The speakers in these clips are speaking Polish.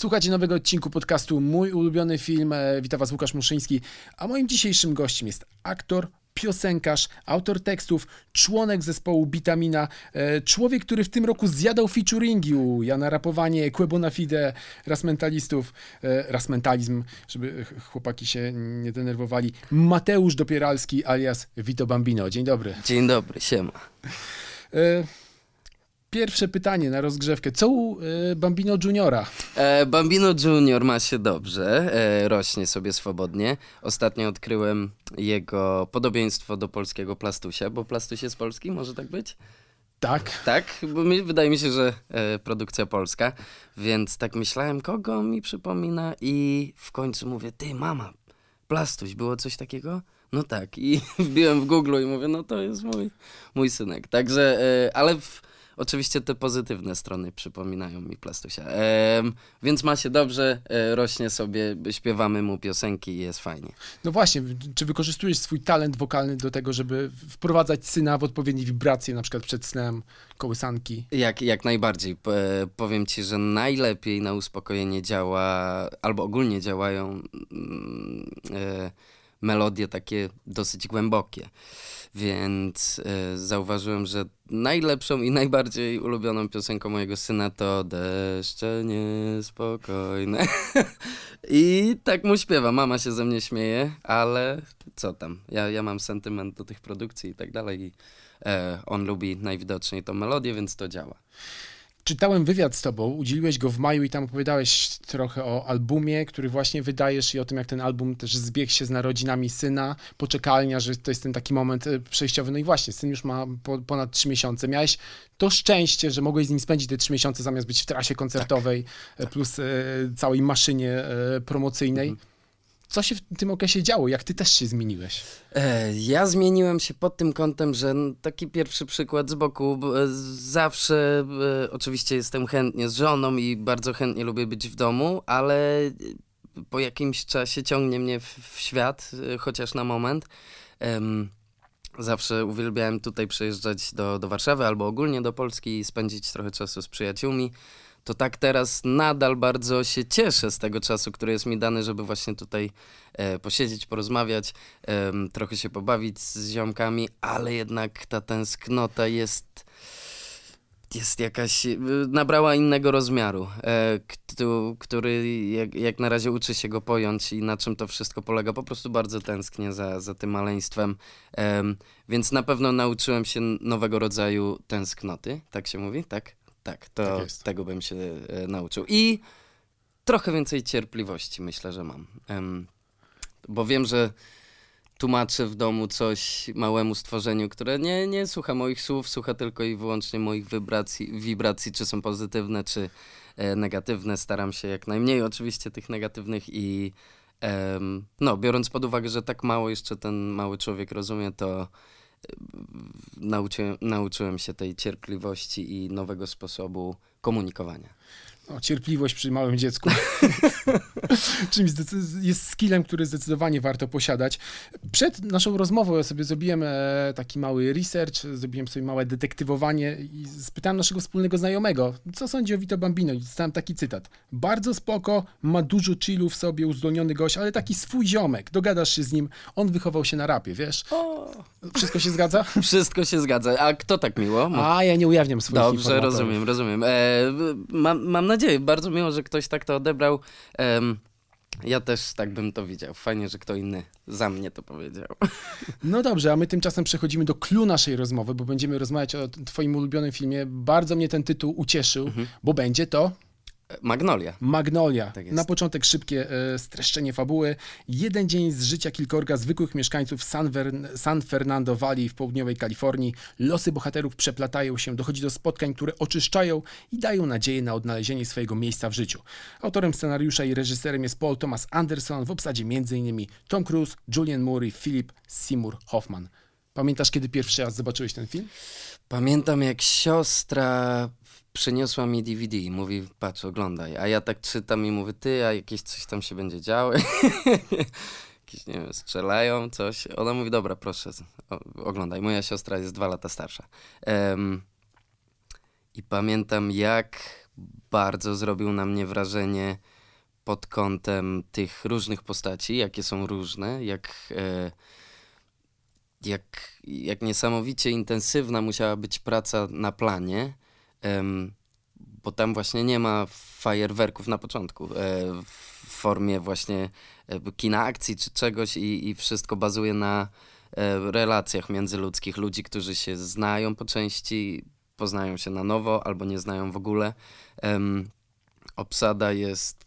Słuchajcie nowego odcinku podcastu Mój ulubiony film. E, Witam Was Łukasz Muszyński, a moim dzisiejszym gościem jest aktor, piosenkarz, autor tekstów, członek zespołu Bitamina, e, człowiek, który w tym roku zjadał featuringi u Jana Rapowanie, Quebo Fide, Rasmentalistów, e, Rasmentalizm, żeby ch- chłopaki się nie denerwowali, Mateusz Dopieralski alias Vito Bambino. Dzień dobry. Dzień dobry, siema. Pierwsze pytanie na rozgrzewkę. Co u e, Bambino Juniora? E, Bambino Junior ma się dobrze, e, rośnie sobie swobodnie. Ostatnio odkryłem jego podobieństwo do polskiego Plastusia, bo Plastuś jest polski, może tak być? Tak. Tak, bo mi, wydaje mi się, że produkcja polska, więc tak myślałem, kogo mi przypomina i w końcu mówię, ty mama, Plastuś, było coś takiego? No tak i wbiłem w Google i mówię, no to jest mój, mój synek. Także, ale w, oczywiście te pozytywne strony przypominają mi Plastusia. Em, więc ma się dobrze, e, rośnie sobie, śpiewamy mu piosenki i jest fajnie. No właśnie, czy wykorzystujesz swój talent wokalny do tego, żeby wprowadzać syna w odpowiednie wibracje, na przykład przed snem, kołysanki? Jak, jak najbardziej. Powiem ci, że najlepiej na uspokojenie działa, albo ogólnie działają mm, e, melodie takie dosyć głębokie. Więc e, zauważyłem, że najlepszą i najbardziej ulubioną piosenką mojego syna to Deszcze niespokojne. I tak mu śpiewa. Mama się ze mnie śmieje, ale co tam? Ja, ja mam sentyment do tych produkcji i tak dalej. I e, on lubi najwidoczniej tą melodię, więc to działa. Czytałem wywiad z tobą, udzieliłeś go w maju i tam opowiadałeś trochę o albumie, który właśnie wydajesz i o tym, jak ten album też zbiegł się z narodzinami syna, poczekalnia, że to jest ten taki moment e, przejściowy. No i właśnie, syn już ma po, ponad trzy miesiące. Miałeś to szczęście, że mogłeś z nim spędzić te trzy miesiące zamiast być w trasie koncertowej, e, plus e, całej maszynie promocyjnej. Co się w tym okresie działo? Jak ty też się zmieniłeś? E, Ja zmieniłem się pod tym kątem, że taki pierwszy przykład z boku. Zawsze e, oczywiście jestem chętnie z żoną i bardzo chętnie lubię być w domu, ale e, po jakimś czasie ciągnie mnie w, świat, chociaż na moment. Zawsze uwielbiałem tutaj przyjeżdżać do, do Warszawy albo ogólnie do Polski i spędzić trochę czasu z przyjaciółmi. To tak teraz nadal bardzo się cieszę z tego czasu, który jest mi dany, żeby właśnie tutaj e, posiedzieć, porozmawiać, em, trochę się pobawić z ziomkami, ale jednak ta tęsknota jest, jest jakaś, y, nabrała innego rozmiaru, e, któ- który jak, jak na razie uczy się go pojąć i na czym to wszystko polega. Po prostu bardzo tęsknię za, za tym maleństwem, em, więc na pewno nauczyłem się nowego rodzaju tęsknoty, tak się mówi, tak? Tak, to Tak tego bym się e, nauczył. I trochę więcej cierpliwości myślę, że mam. Bo wiem, że tłumaczę w domu coś małemu stworzeniu, które nie, nie słucha moich słów, słucha tylko i wyłącznie moich wibracji, wibracji czy są pozytywne, czy e, negatywne. Staram się jak najmniej oczywiście tych negatywnych i em, no, biorąc pod uwagę, że tak mało jeszcze ten mały człowiek rozumie, to nauczyłem, nauczyłem się tej cierpliwości i nowego sposobu komunikowania. No, cierpliwość przy małym dziecku. Czymś jest skillem, który zdecydowanie warto posiadać. Przed naszą rozmową ja sobie zrobiłem e, taki mały research, zrobiłem sobie małe detektywowanie i spytałem naszego wspólnego znajomego, co sądzi o Vito Bambino i dostałem taki cytat. Bardzo spoko, ma dużo chillu w sobie, uzdolniony gość, ale taki swój ziomek, dogadasz się z nim, on wychował się na rapie, wiesz? Wszystko się zgadza? Wszystko się zgadza. A kto tak miło? A, ja nie ujawniam swoich Dobrze, rozumiem, rozumiem. E, mam, mam nadzieję, bardzo miło, że ktoś tak to odebrał. Em, ja też tak bym to widział. Fajnie, że kto inny za mnie to powiedział. No dobrze, a my tymczasem przechodzimy do clou naszej rozmowy, bo będziemy rozmawiać o twoim ulubionym filmie. Bardzo mnie ten tytuł ucieszył, Mhm. bo będzie to Magnolia. Magnolia. Tak. Na początek szybkie e, streszczenie fabuły. Jeden dzień z życia kilkorga zwykłych mieszkańców San, Ver- San Fernando Valley w południowej Kalifornii. Losy bohaterów przeplatają się, dochodzi do spotkań, które oczyszczają i dają nadzieję na odnalezienie swojego miejsca w życiu. Autorem scenariusza i reżyserem jest Paul Thomas Anderson, w obsadzie m.in. Tom Cruise, Julian Moore i Philip Seymour Hoffman. Pamiętasz, kiedy pierwszy raz zobaczyłeś ten film? Pamiętam, jak siostra przyniosła mi DVD i mówi, patrz, oglądaj. A ja tak czytam i mówię, ty, a jakieś coś tam się będzie działo. jakieś, nie wiem, strzelają, coś. Ona mówi, dobra, proszę, oglądaj. Moja siostra jest dwa lata starsza. Em, I pamiętam, jak bardzo zrobił na mnie wrażenie pod kątem tych różnych postaci, jakie są różne, jak, e, jak, jak niesamowicie intensywna musiała być praca na planie, bo tam właśnie nie ma fajerwerków na początku e, w formie właśnie kina akcji czy czegoś i, i wszystko bazuje na relacjach międzyludzkich ludzi, którzy się znają po części, poznają się na nowo albo nie znają w ogóle. obsada jest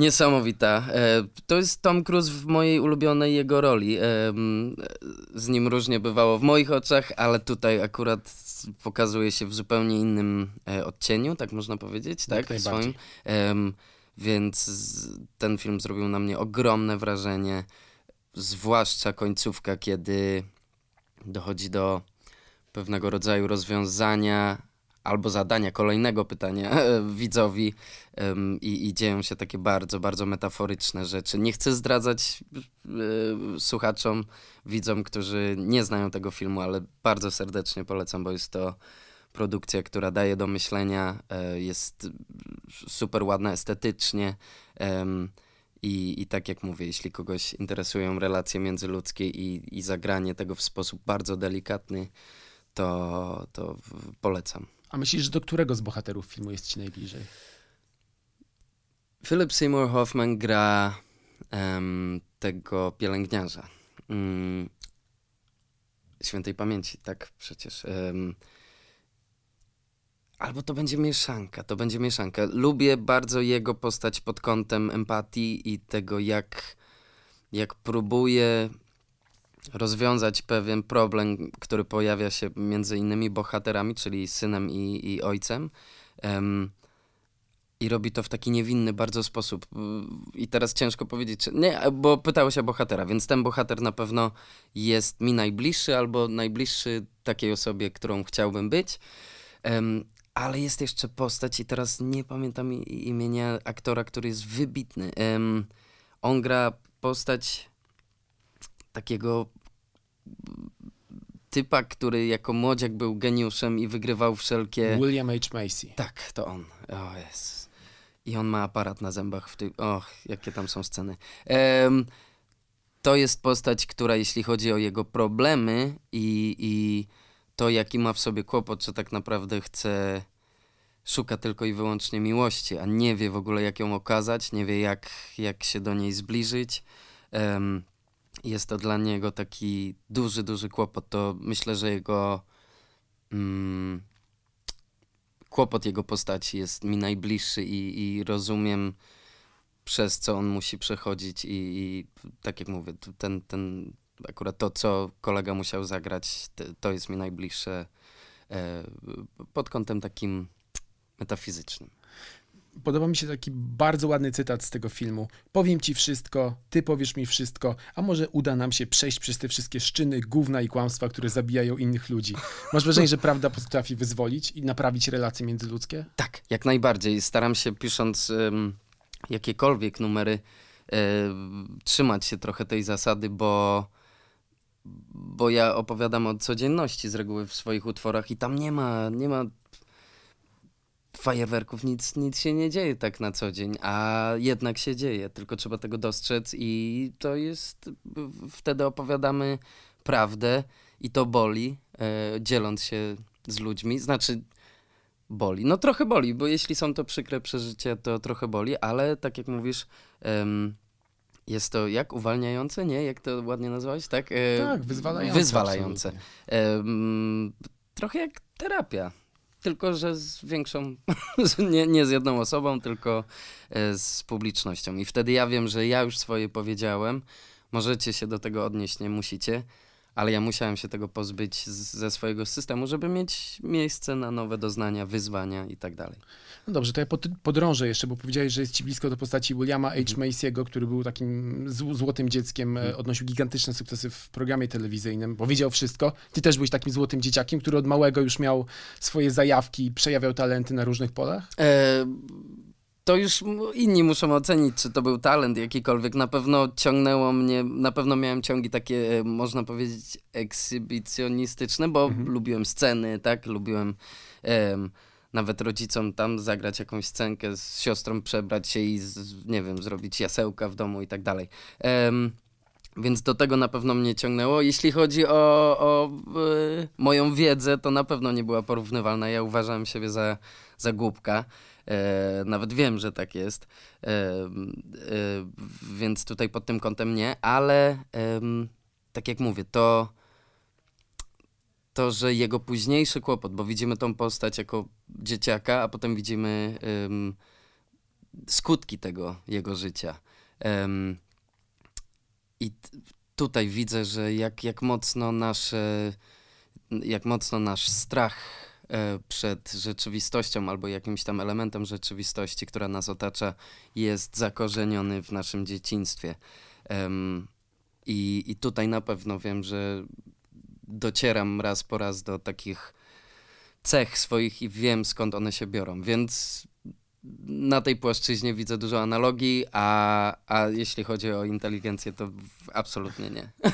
niesamowita. E, to jest Tom Cruise w mojej ulubionej jego roli. E, z nim różnie bywało w moich oczach, ale tutaj akurat pokazuje się w zupełnie innym e, odcieniu, tak można powiedzieć, tak? tak swoim. Więc ten film zrobił na mnie ogromne wrażenie, zwłaszcza końcówka, kiedy dochodzi do pewnego rodzaju rozwiązania albo zadania kolejnego pytania widzowi um, i, i, dzieją się takie bardzo, bardzo metaforyczne rzeczy. Nie chcę zdradzać y, słuchaczom, widzom, którzy nie znają tego filmu, ale bardzo serdecznie polecam, bo jest to produkcja, która daje do myślenia, y, jest super ładna estetycznie. I, I tak jak mówię, jeśli kogoś interesują relacje międzyludzkie i, i zagranie tego w sposób bardzo delikatny, to, to polecam. A myślisz, że do którego z bohaterów filmu jest ci najbliżej? Philip Seymour Hoffman gra um, tego pielęgniarza. Um, świętej pamięci, tak przecież. Um, albo to będzie mieszanka, to będzie mieszanka. Lubię bardzo jego postać pod kątem empatii i tego, jak, jak próbuje rozwiązać pewien problem, który pojawia się między innymi bohaterami, czyli synem i, i ojcem. Um, i robi to w taki niewinny bardzo sposób. I teraz ciężko powiedzieć, czy... nie, bo pytałeś o bohatera, więc ten bohater na pewno jest mi najbliższy albo najbliższy takiej osobie, którą chciałbym być. Um, ale jest jeszcze postać i teraz nie pamiętam imienia aktora, który jest wybitny. Um, on gra postać takiego typa, który jako młodziak był geniuszem i wygrywał wszelkie... William H. Macy. Tak, to on. O jest. I on ma aparat na zębach w tych... Och, jakie tam są sceny. Um, to jest postać, która jeśli chodzi o jego problemy i, i to, jaki ma w sobie kłopot, że tak naprawdę chce szuka tylko i wyłącznie miłości, a nie wie w ogóle, jak ją okazać, nie wie, jak, jak się do niej zbliżyć. Um, jest to dla niego taki duży, duży kłopot. To myślę, że jego mm, kłopot jego postaci jest mi najbliższy i, i rozumiem przez co on musi przechodzić i, i tak jak mówię, ten, ten akurat to, co kolega musiał zagrać, to jest mi najbliższe e, pod kątem takim metafizycznym podoba mi się taki bardzo ładny cytat z tego filmu. Powiem ci wszystko, ty powiesz mi wszystko, a może uda nam się przejść przez te wszystkie szczyny, gówna i kłamstwa, które zabijają innych ludzi. Masz wrażenie, że prawda potrafi wyzwolić i naprawić relacje międzyludzkie? Tak, jak najbardziej. Staram się pisząc um, jakiekolwiek numery um, trzymać się trochę tej zasady, bo bo ja opowiadam o codzienności z reguły w swoich utworach i tam nie ma, nie ma fajerwerków nic, nic się nie dzieje tak na co dzień, a jednak się dzieje, tylko trzeba tego dostrzec i to jest, wtedy opowiadamy prawdę i to boli, e, dzieląc się z ludźmi, znaczy boli, no trochę boli, bo jeśli są to przykre przeżycia, to trochę boli, ale tak jak mówisz, jest to jak uwalniające, nie? Jak to ładnie nazwałeś, tak? E, tak, wyzwalające. Wyzwalające. trochę jak terapia tylko że z większą, nie, nie z jedną osobą, tylko e, z publicznością. I wtedy ja wiem, że ja już swoje powiedziałem, możecie się do tego odnieść, nie musicie, ale ja musiałem się tego pozbyć z, ze swojego systemu, żeby mieć miejsce na nowe doznania, wyzwania i tak dalej. No dobrze, to ja pod, podrążę jeszcze, bo powiedziałeś, że jest ci blisko do postaci Williama H. Mhm. Macy'ego, który był takim złotym dzieckiem, e, mhm. odnosił gigantyczne sukcesy w programie telewizyjnym, bo wiedział wszystko. Ty też byłeś takim złotym dzieciakiem, który od małego już miał swoje zajawki, przejawiał talenty na różnych polach? E to już inni muszą ocenić, czy to był talent jakikolwiek. Na pewno ciągnęło mnie, na pewno miałem ciągi takie, e, można powiedzieć, ekshibicjonistyczne, bo mhm. lubiłem sceny, tak, lubiłem nawet rodzicom tam zagrać jakąś scenkę, z siostrą przebrać się i, z, nie wiem, zrobić jasełka w domu i tak dalej. Em, więc do tego na pewno mnie ciągnęło. Jeśli chodzi o, o y, moją wiedzę, to na pewno nie była porównywalna. Ja uważałem siebie za, za głupka. E, nawet wiem, że tak jest. E, e, więc tutaj pod tym kątem nie, ale tak jak mówię, to to, że jego późniejszy kłopot, bo widzimy tą postać jako dzieciaka, a potem widzimy skutki tego jego życia. I tutaj widzę, że jak, jak mocno nasze, jak mocno nasz strach przed rzeczywistością albo jakimś tam elementem rzeczywistości, która nas otacza, jest zakorzeniony w naszym dzieciństwie. I, I tutaj na pewno wiem, że docieram raz po raz do takich cech swoich i wiem skąd one się biorą, więc na tej płaszczyźnie widzę dużo analogii, a, a jeśli chodzi o inteligencję, to absolutnie nie.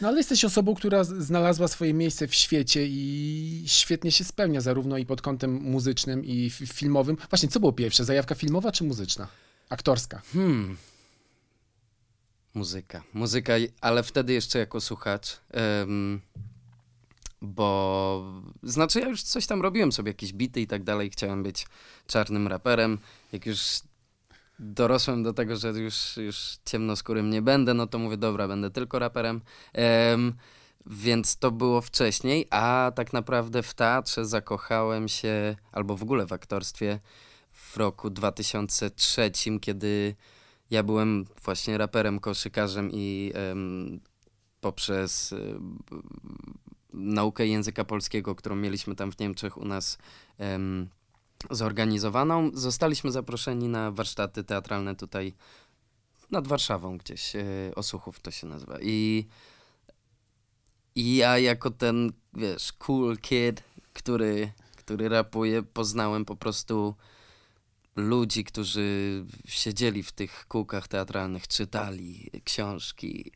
No ale jesteś osobą, która znalazła swoje miejsce w świecie i świetnie się spełnia, zarówno i pod kątem muzycznym, i filmowym. Właśnie, co było pierwsze, zajawka filmowa czy muzyczna? Aktorska. Hmm. Muzyka. Muzyka, ale wtedy jeszcze jako słuchacz. em, bo znaczy ja już coś tam robiłem sobie, jakieś bity i tak dalej. Chciałem być czarnym raperem. Jak już dorosłem do tego, że już, już ciemnoskórym nie będę, no to mówię, dobra, będę tylko raperem. Em, więc to było wcześniej, a tak naprawdę w teatrze zakochałem się, albo w ogóle w aktorstwie, w roku 2003, kiedy ja byłem właśnie raperem, koszykarzem i em, poprzez em, naukę języka polskiego, którą mieliśmy tam w Niemczech u nas zorganizowaną, zostaliśmy zaproszeni na warsztaty teatralne tutaj nad Warszawą gdzieś, e, Osuchów to się nazywa. I, I ja jako ten, wiesz, cool kid, który, który rapuje, poznałem po prostu ludzi, którzy siedzieli w tych kółkach teatralnych, czytali książki.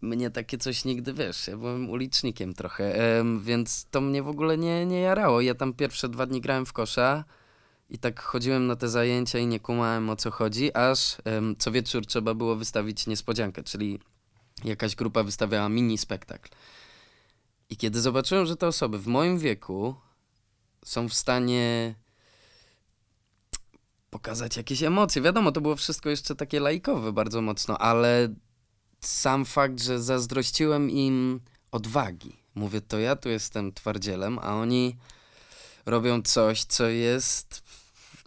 Mnie takie coś nigdy, wiesz, ja byłem ulicznikiem trochę, więc to mnie w ogóle nie, nie jarało. Ja tam pierwsze dwa dni grałem w kosza i tak chodziłem na te zajęcia i nie kumałem o co chodzi, aż co wieczór trzeba było wystawić niespodziankę, czyli jakaś grupa wystawiała mini spektakl. I kiedy zobaczyłem, że te osoby w moim wieku są w stanie pokazać jakieś emocje. Wiadomo, to było wszystko jeszcze takie lajkowe bardzo mocno, ale sam fakt, że zazdrościłem im odwagi. Mówię, to ja tu jestem twardzielem, a oni robią coś, co jest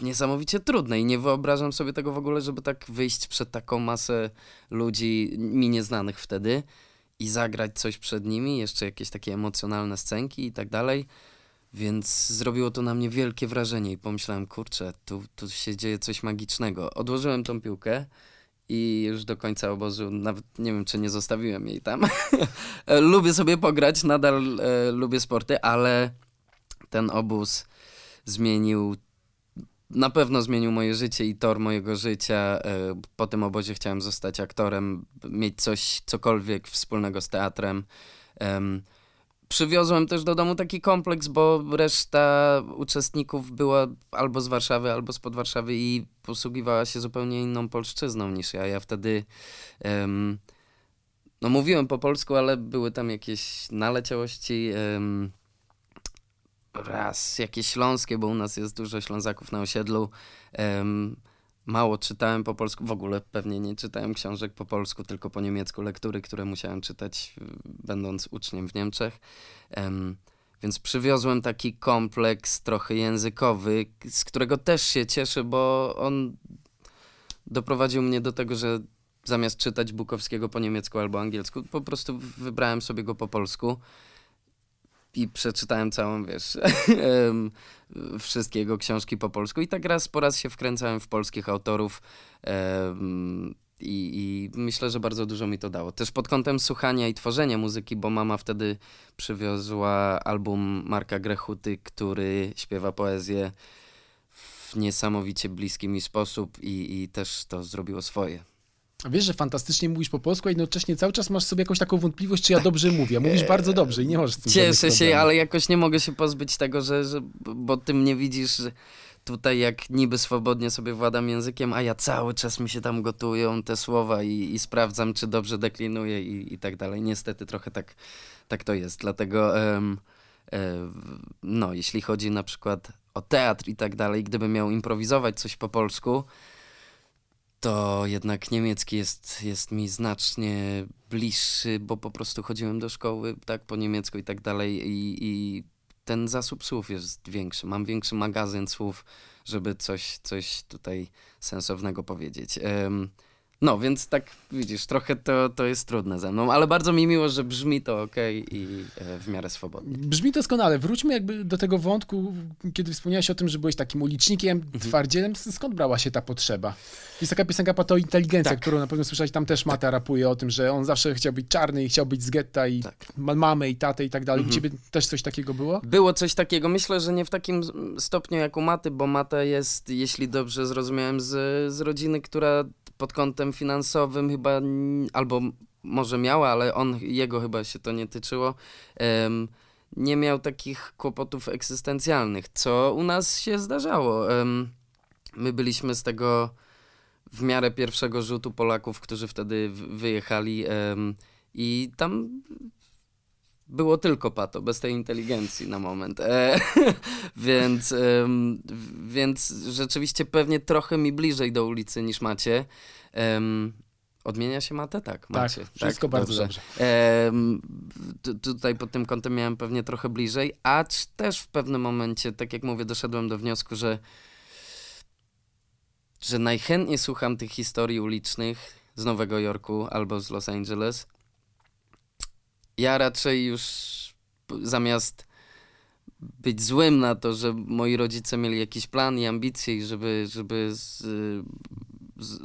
niesamowicie trudne i nie wyobrażam sobie tego w ogóle, żeby tak wyjść przed taką masę ludzi, mi nieznanych wtedy i zagrać coś przed nimi, jeszcze jakieś takie emocjonalne scenki i tak dalej. Więc zrobiło to na mnie wielkie wrażenie i pomyślałem, kurczę, tu, tu się dzieje coś magicznego. Odłożyłem tą piłkę i już do końca obozu nawet nie wiem, czy nie zostawiłem jej tam. lubię sobie pograć, nadal e, lubię sporty, ale ten obóz zmienił, na pewno zmienił moje życie i tor mojego życia. E, po tym obozie chciałem zostać aktorem, mieć coś, cokolwiek wspólnego z teatrem. Em, Przywiozłem też do domu taki kompleks, bo reszta uczestników była albo z Warszawy, albo spod Warszawy i posługiwała się zupełnie inną polszczyzną niż ja. Ja wtedy em, no mówiłem po polsku, ale były tam jakieś naleciałości. em, raz jakieś śląskie, bo u nas jest dużo Ślązaków na osiedlu. em, mało czytałem po polsku, w ogóle pewnie nie czytałem książek po polsku, tylko po niemiecku lektury, które musiałem czytać y, będąc uczniem w Niemczech. Em, więc przywiozłem taki kompleks trochę językowy, z którego też się cieszę, bo on doprowadził mnie do tego, że zamiast czytać Bukowskiego po niemiecku albo angielsku, po prostu wybrałem sobie go po polsku i przeczytałem całą, wiesz, wszystkie jego książki po polsku i tak raz po raz się wkręcałem w polskich autorów i, i myślę, że bardzo dużo mi to dało. Też pod kątem słuchania i tworzenia muzyki, bo mama wtedy przywiozła album Marka Grechuty, który śpiewa poezję w niesamowicie bliski mi sposób i, i też to zrobiło swoje. Wiesz, że fantastycznie mówisz po polsku, a jednocześnie cały czas masz sobie jakąś taką wątpliwość, czy ja dobrze mówię. Mówisz bardzo dobrze i nie możesz z tym Cieszę się, ale jakoś nie mogę się pozbyć tego, że, że bo ty mnie widzisz, że tutaj jak niby swobodnie sobie władam językiem, a ja cały czas mi się tam gotują te słowa i, i sprawdzam, czy dobrze deklinuję i, i tak dalej. Niestety trochę tak, tak to jest. Dlatego um, no, jeśli chodzi na przykład o teatr i tak dalej, gdybym miał improwizować coś po polsku, to jednak niemiecki jest, jest mi znacznie bliższy, bo po prostu chodziłem do szkoły tak po niemiecku i tak dalej i, i ten zasób słów jest większy. Mam większy magazyn słów, żeby coś, coś tutaj sensownego powiedzieć. Um, no, więc tak widzisz, trochę to, to jest trudne ze mną, ale bardzo mi miło, że brzmi to ok i e, w miarę swobodnie. Brzmi doskonale. Wróćmy jakby do tego wątku, kiedy wspomniałeś o tym, że byłeś takim ulicznikiem, mhm. twardzielem. Skąd brała się ta potrzeba? Jest taka piosenka Pato Inteligencja, tak. którą na pewno słyszałeś, tam też Mata tak. rapuje o tym, że on zawsze chciał być czarny i chciał być z getta i tak. ma mamę i tatę i tak dalej. Mhm. U ciebie też coś takiego było? Było coś takiego. Myślę, że nie w takim stopniu jak u Maty, bo Mata jest, jeśli dobrze zrozumiałem, z, z rodziny, która pod kątem finansowym chyba, albo może miała, ale on, jego chyba się to nie tyczyło, um, nie miał takich kłopotów egzystencjalnych, co u nas się zdarzało. Um, my byliśmy z tego w miarę pierwszego rzutu Polaków, którzy wtedy wyjechali um, i tam było tylko pato, bez tej inteligencji na moment. E, więc, um, więc rzeczywiście pewnie trochę mi bliżej do ulicy niż macie. Um, Odmienia się matę? Tak, macie. Tak, wszystko tak? bardzo dobrze. dobrze. tutaj pod tym kątem miałem pewnie trochę bliżej, a też w pewnym momencie, tak jak mówię, doszedłem do wniosku, że, że najchętniej słucham tych historii ulicznych z Nowego Jorku albo z Los Angeles, ja raczej już zamiast być złym na to, że moi rodzice mieli jakiś plan i ambicje i żeby, żeby z, z,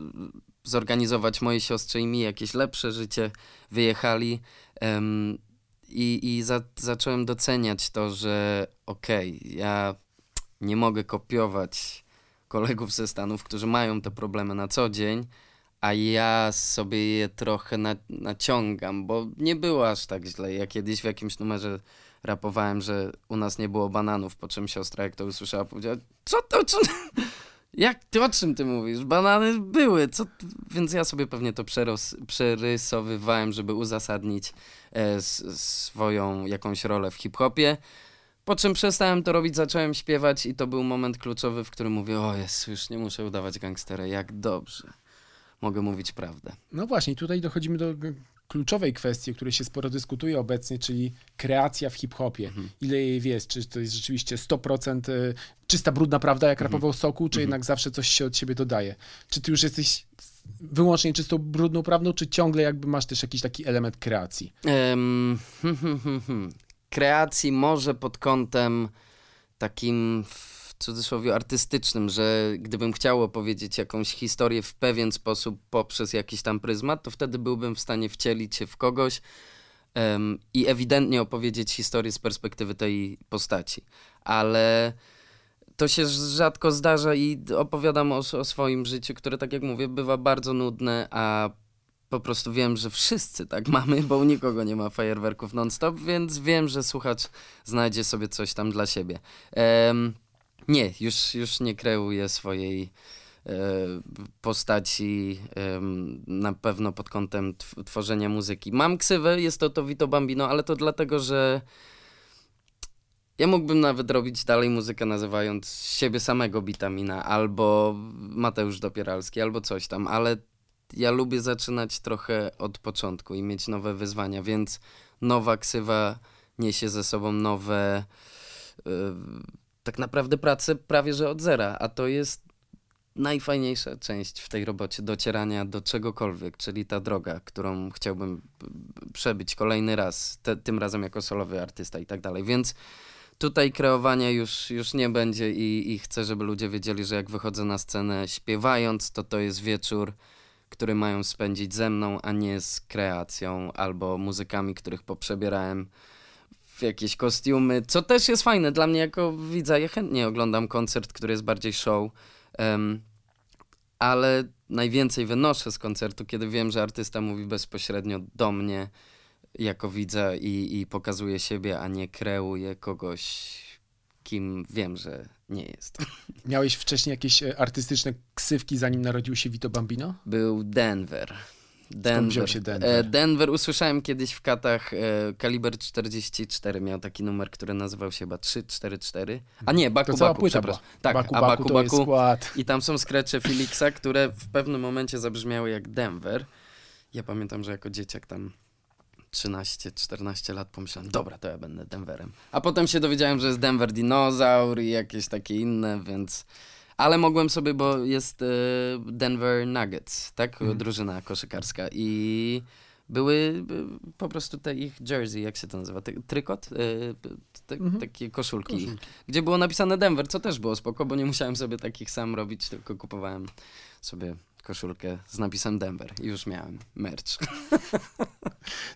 zorganizować mojej siostrze i mi jakieś lepsze życie, wyjechali um, i, i za, zacząłem doceniać to, że okej, okay, ja nie mogę kopiować kolegów ze Stanów, którzy mają te problemy na co dzień, a ja sobie je trochę na, naciągam, bo nie było aż tak źle. Ja kiedyś w jakimś numerze rapowałem, że u nas nie było bananów, po czym siostra, jak to usłyszała, powiedziała, co to, co... Jak ty, o czym ty mówisz? Banany były, co... Więc ja sobie pewnie to przeros, przerysowywałem, żeby uzasadnić e, swoją jakąś rolę w hip-hopie. Po czym przestałem to robić, zacząłem śpiewać i to był moment kluczowy, w którym mówię, o jest, już nie muszę udawać gangstera, jak dobrze mogę mówić prawdę. No właśnie, tutaj dochodzimy do kluczowej kwestii, o której się sporo dyskutuje obecnie, czyli kreacja w hip-hopie. Mhm. Ile jej jest? Czy to jest rzeczywiście 100% y, czysta, brudna prawda, jak mhm. rapował Soku, czy mhm. jednak zawsze coś się od siebie dodaje? Czy ty już jesteś wyłącznie czystą, brudną prawdą, czy ciągle jakby masz też jakiś taki element kreacji? Um, kreacji może pod kątem takim cudzysłowie artystycznym, że gdybym chciał opowiedzieć jakąś historię w pewien sposób poprzez jakiś tam pryzmat, to wtedy byłbym w stanie wcielić się w kogoś um, i ewidentnie opowiedzieć historię z perspektywy tej postaci. Ale to się rzadko zdarza i opowiadam o, o swoim życiu, które, tak jak mówię, bywa bardzo nudne, a po prostu wiem, że wszyscy tak mamy, bo u nikogo nie ma fajerwerków non-stop, więc wiem, że słuchacz znajdzie sobie coś tam dla siebie. Um, nie, już, już nie kreuję swojej e, postaci na pewno pod kątem tworzenia muzyki. Mam ksywę, jest to to Vito Bambino, ale to dlatego, że ja mógłbym nawet robić dalej muzykę nazywając siebie samego Bitamina albo Mateusz Dopieralski albo coś tam, ale ja lubię zaczynać trochę od początku i mieć nowe wyzwania, więc nowa ksywa niesie ze sobą nowe yy, tak naprawdę pracę prawie że od zera, a to jest najfajniejsza część w tej robocie, docierania do czegokolwiek, czyli ta droga, którą chciałbym przebyć kolejny raz, te, tym razem jako solowy artysta i tak dalej, więc tutaj kreowania już, już nie będzie i, i chcę, żeby ludzie wiedzieli, że jak wychodzę na scenę śpiewając, to to jest wieczór, który mają spędzić ze mną, a nie z kreacją albo muzykami, których poprzebierałem w jakieś kostiumy, co też jest fajne dla mnie jako widza. Ja chętnie oglądam koncert, który jest bardziej show. Um, ale najwięcej wynoszę z koncertu, kiedy wiem, że artysta mówi bezpośrednio do mnie jako widza i, i pokazuje siebie, a nie kreuje kogoś, kim wiem, że nie jest. Miałeś wcześniej jakieś e, artystyczne ksywki, zanim narodził się Vito Bambino? Był Denver. Denver. wziął się Denver? E, Denver usłyszałem kiedyś w katach e, Kaliber 44 miał taki numer, który nazywał się chyba 344. A nie, Baku to cała Baku, płyta przepraszam. była. Tak, Baku, a Baku, Baku Baku. skład. I tam są skrecze Felixa, które w pewnym momencie zabrzmiały jak Denver. Ja pamiętam, że jako dzieciak tam 13-14 lat pomyślałem, dobra, to ja będę Denverem. A potem się dowiedziałem, że jest Denver Dinozaur i jakieś takie inne, więc... Ale mogłem sobie, bo jest e, Denver Nuggets, tak? Mhm. Drużyna koszykarska i były e, po prostu te ich jersey, jak się to nazywa? Trykot? E, te, Mhm. Takie koszulki, Koszulki. gdzie było napisane Denver, co też było spoko, bo nie musiałem sobie takich sam robić, tylko kupowałem sobie koszulkę z napisem Denver i już miałem merch.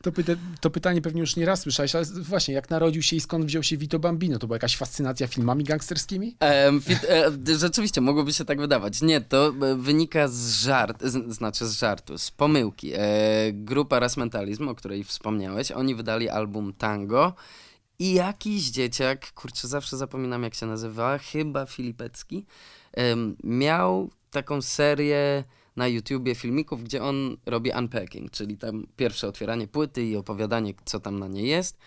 To, pyta, to pytanie pewnie już nie raz słyszałeś, ale właśnie, jak narodził się i skąd wziął się Vito Bambino? To była jakaś fascynacja filmami gangsterskimi? Fit, e, rzeczywiście, mogłoby się tak wydawać. Nie, to e, wynika z żart, z, znaczy z żartu, z pomyłki. E, grupa Ras Mentalizm, o której wspomniałeś, oni wydali album Tango i jakiś dzieciak, kurczę, zawsze zapominam jak się nazywa, chyba Filipecki, miał taką serię na YouTubie filmików, gdzie on robi unpacking, czyli tam pierwsze otwieranie płyty i opowiadanie, co tam na niej jest.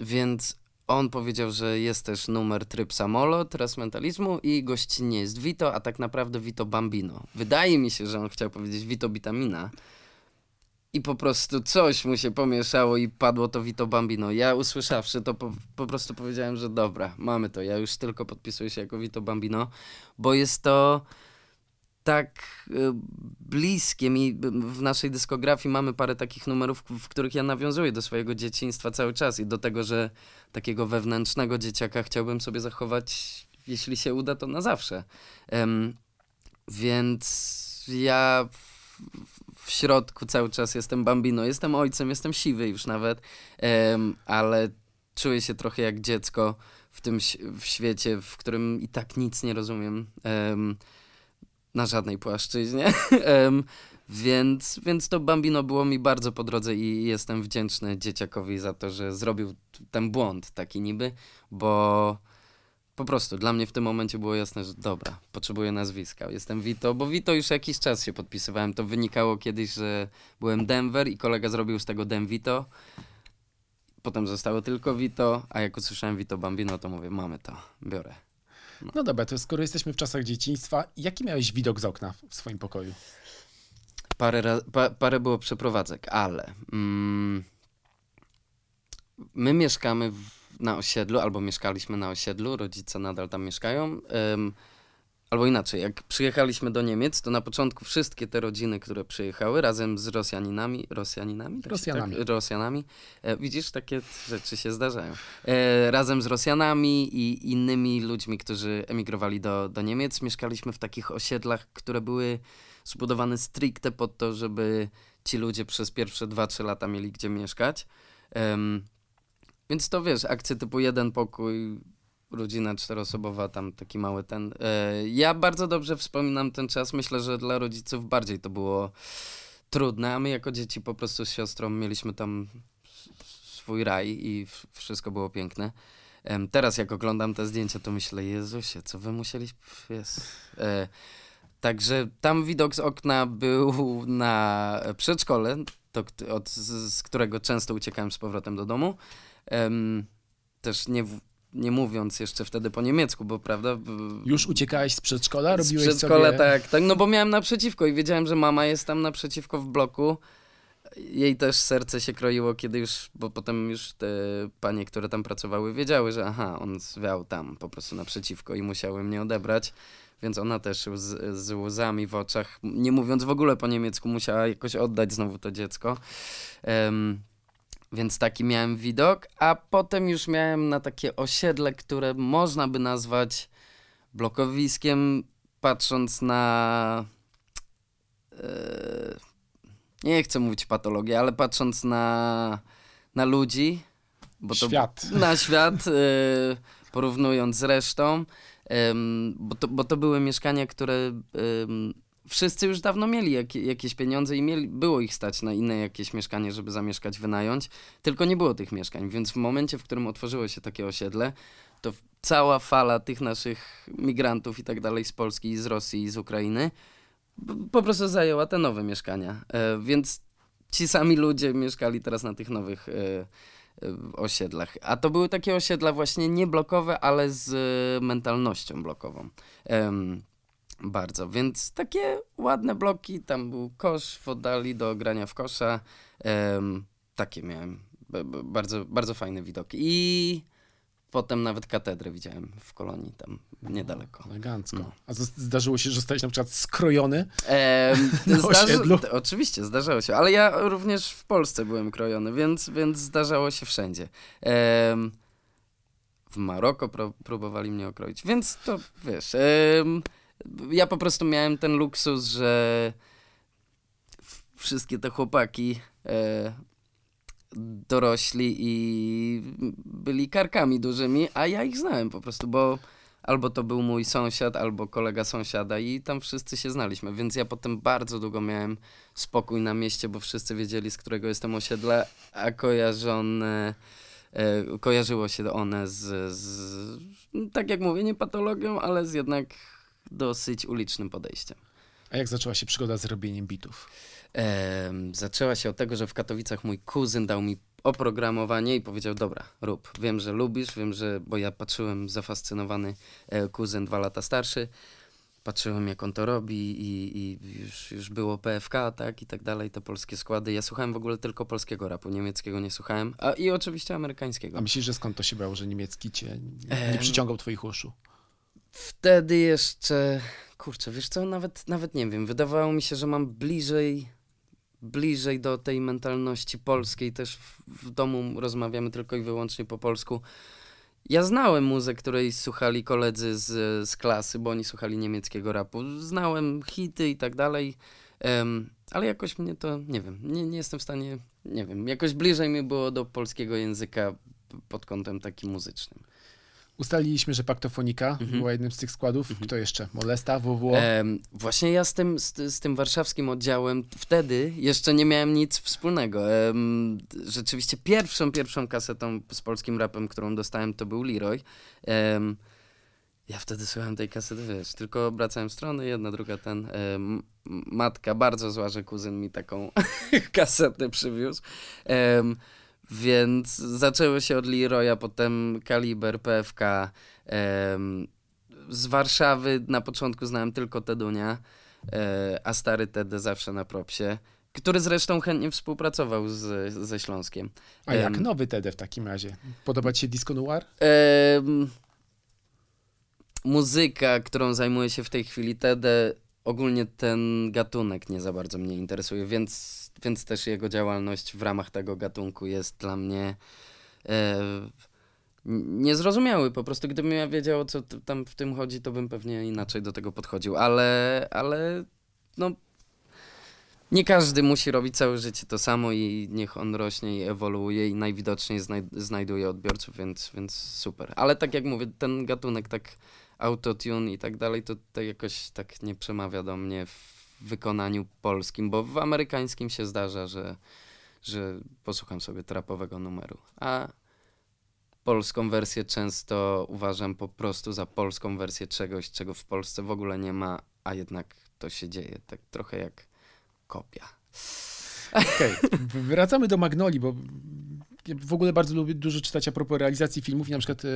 Więc on powiedział, że jest też numer tryb samolot, raz mentalizmu i gościnnie jest Vito, a tak naprawdę Vito Bambino. Wydaje mi się, że on chciał powiedzieć Vito Bitamina. I po prostu coś mu się pomieszało i padło to Vito Bambino. Ja usłyszawszy to po, po prostu powiedziałem, że dobra, mamy to. Ja już tylko podpisuję się jako Vito Bambino, bo jest to tak y, bliskie mi. W naszej dyskografii mamy parę takich numerów, w których ja nawiązuję do swojego dzieciństwa cały czas i do tego, że takiego wewnętrznego dzieciaka chciałbym sobie zachować, jeśli się uda, to na zawsze. Em, więc ja w, w środku cały czas jestem bambino, jestem ojcem, jestem siwy już nawet, em, ale czuję się trochę jak dziecko w tym w świecie, w którym i tak nic nie rozumiem. Em, na żadnej płaszczyźnie. Więc, więc to Bambino było mi bardzo po drodze i jestem wdzięczny dzieciakowi za to, że zrobił ten błąd taki niby, bo po prostu dla mnie w tym momencie było jasne, że dobra, potrzebuję nazwiska. Jestem Vito, bo Vito już jakiś czas się podpisywałem. To wynikało kiedyś, że byłem Denver i kolega zrobił z tego Dem Vito. Potem zostało tylko Vito, a jak usłyszałem Vito Bambino, to mówię, mamy to, biorę. No dobra, to skoro jesteśmy w czasach dzieciństwa, jaki miałeś widok z okna w swoim pokoju? Parę, pa, parę było przeprowadzek, ale mm, my mieszkamy w, na osiedlu, albo mieszkaliśmy na osiedlu, rodzice nadal tam mieszkają. Albo inaczej, jak przyjechaliśmy do Niemiec, to na początku wszystkie te rodziny, które przyjechały razem z Rosjaninami, Rosjaninami? Tak Rosjanami. Tak, Rosjanami. E, widzisz, takie rzeczy się zdarzają. E, razem z Rosjanami i innymi ludźmi, którzy emigrowali do, do Niemiec, mieszkaliśmy w takich osiedlach, które były zbudowane stricte pod to, żeby ci ludzie przez pierwsze 2-3 lata mieli gdzie mieszkać. Więc to wiesz, akcje typu jeden pokój, rodzina czteroosobowa, tam taki mały ten. E, ja bardzo dobrze wspominam ten czas. Myślę, że dla rodziców bardziej to było trudne, a my jako dzieci po prostu z siostrą mieliśmy tam swój raj i wszystko było piękne. Teraz jak oglądam te zdjęcia, to myślę, Jezusie, co wy musieliście... Także tam widok z okna był na przedszkole, to, od, z, którego często uciekałem z powrotem do domu. Też nie, nie mówiąc jeszcze wtedy po niemiecku, bo prawda? Już uciekałeś z przedszkola? z Robiłeś przedszkola, sobie... tak, tak, no bo miałem naprzeciwko i wiedziałem, że mama jest tam naprzeciwko w bloku. Jej też serce się kroiło, kiedy już, bo potem już te panie, które tam pracowały, wiedziały, że aha, on zwiał tam po prostu naprzeciwko i musiały mnie odebrać. Więc ona też z, z łzami w oczach, nie mówiąc w ogóle po niemiecku, musiała jakoś oddać znowu to dziecko. Em, więc taki miałem widok, a potem już miałem na takie osiedle, które można by nazwać blokowiskiem, patrząc na. e, nie chcę mówić patologię, ale patrząc na, na ludzi. Bo to, Świat. Na świat, e, porównując z resztą. bo, to, bo to były mieszkania, które wszyscy już dawno mieli jak, jakieś pieniądze i mieli, było ich stać na inne jakieś mieszkanie, żeby zamieszkać, wynająć, tylko nie było tych mieszkań, więc w momencie, w którym otworzyło się takie osiedle, to cała fala tych naszych migrantów i tak dalej z Polski, z Rosji z Ukrainy po prostu zajęła te nowe mieszkania. E, więc ci sami ludzie mieszkali teraz na tych nowych e, e, osiedlach. A to były takie osiedla właśnie nie blokowe, ale z mentalnością blokową. Bardzo, więc takie ładne bloki, tam był kosz w oddali do grania w kosza. Em, takie miałem. B- b- bardzo, bardzo fajny widok. I potem nawet katedrę widziałem w kolonii tam niedaleko. Elegancko. No. A zdarzyło się, że zostałeś na przykład skrojony? Na zdarzy- Oczywiście, zdarzało się, ale ja również w Polsce byłem krojony, więc, więc zdarzało się wszędzie. W Maroko pró- próbowali mnie okroić, więc to wiesz. Ja po prostu miałem ten luksus, że wszystkie te chłopaki e, dorośli i byli karkami dużymi, a ja ich znałem po prostu, bo albo to był mój sąsiad, albo kolega sąsiada i tam wszyscy się znaliśmy, więc ja potem bardzo długo miałem spokój na mieście, bo wszyscy wiedzieli, z którego jestem osiedla, a kojarzone, e, kojarzyło się one z, z, tak jak mówię, nie patologią, ale z jednak dosyć ulicznym podejściem. A jak zaczęła się przygoda z robieniem bitów? Em, zaczęła się od tego, że w Katowicach mój kuzyn dał mi oprogramowanie i powiedział, dobra, rób. Wiem, że lubisz, wiem, że, bo ja patrzyłem zafascynowany, e, kuzyn dwa lata starszy, patrzyłem jak on to robi i, i już, już było PFK, tak, i tak dalej, te polskie składy. Ja słuchałem w ogóle tylko polskiego rapu, niemieckiego nie słuchałem, a i oczywiście amerykańskiego. A myślisz, że skąd to się brało, że niemiecki cię nie Em. przyciągał twoich uszu? Wtedy jeszcze, kurczę, wiesz co, nawet, nawet nie wiem, wydawało mi się, że mam bliżej, bliżej do tej mentalności polskiej, też w, w domu rozmawiamy tylko i wyłącznie po polsku. Ja znałem muzę, której słuchali koledzy z, z klasy, bo oni słuchali niemieckiego rapu. Znałem hity i tak dalej, ale jakoś mnie to, nie wiem, nie, nie jestem w stanie, nie wiem, jakoś bliżej mi było do polskiego języka pod kątem takim muzycznym. Ustaliliśmy, że Paktofonika Mhm. była jednym z tych składów. Kto jeszcze? Molesta, WWO? Em, właśnie ja z tym, z, z tym warszawskim oddziałem wtedy jeszcze nie miałem nic wspólnego. Em, rzeczywiście pierwszą, pierwszą kasetą z polskim rapem, którą dostałem, to był Leroy. Em, ja wtedy słuchałem tej kasety, wiesz, tylko obracałem strony, jedna, druga, ten. Em, matka bardzo zła, że kuzyn mi taką kasetę przywiózł. Em, więc zaczęły się od Leroya, potem Kaliber, PFK. em, z Warszawy na początku znałem tylko Tedunia, e, a stary Tedy zawsze na propsie, który zresztą chętnie współpracował z, ze Śląskiem. A jak em, nowy Tede w takim razie? Podoba ci się Disco Noir? Em, muzyka, którą zajmuję się w tej chwili, Tede, ogólnie ten gatunek nie za bardzo mnie interesuje, więc, więc też jego działalność w ramach tego gatunku jest dla mnie e, niezrozumiały. Po prostu gdybym ja wiedział, o co tam w tym chodzi, to bym pewnie inaczej do tego podchodził, ale, ale no nie każdy musi robić całe życie to samo i niech on rośnie i ewoluuje i najwidoczniej znaj znajduje odbiorców, więc, więc super. Ale tak jak mówię, ten gatunek tak autotune i tak dalej, to, to jakoś tak nie przemawia do mnie w wykonaniu polskim, bo w amerykańskim się zdarza, że, że posłucham sobie trapowego numeru, a polską wersję często uważam po prostu za polską wersję czegoś, czego w Polsce w ogóle nie ma, a jednak to się dzieje, tak trochę jak kopia. Okej, w- wracamy do Magnoli, bo w ogóle bardzo lubię dużo czytać a propos realizacji filmów i na przykład e,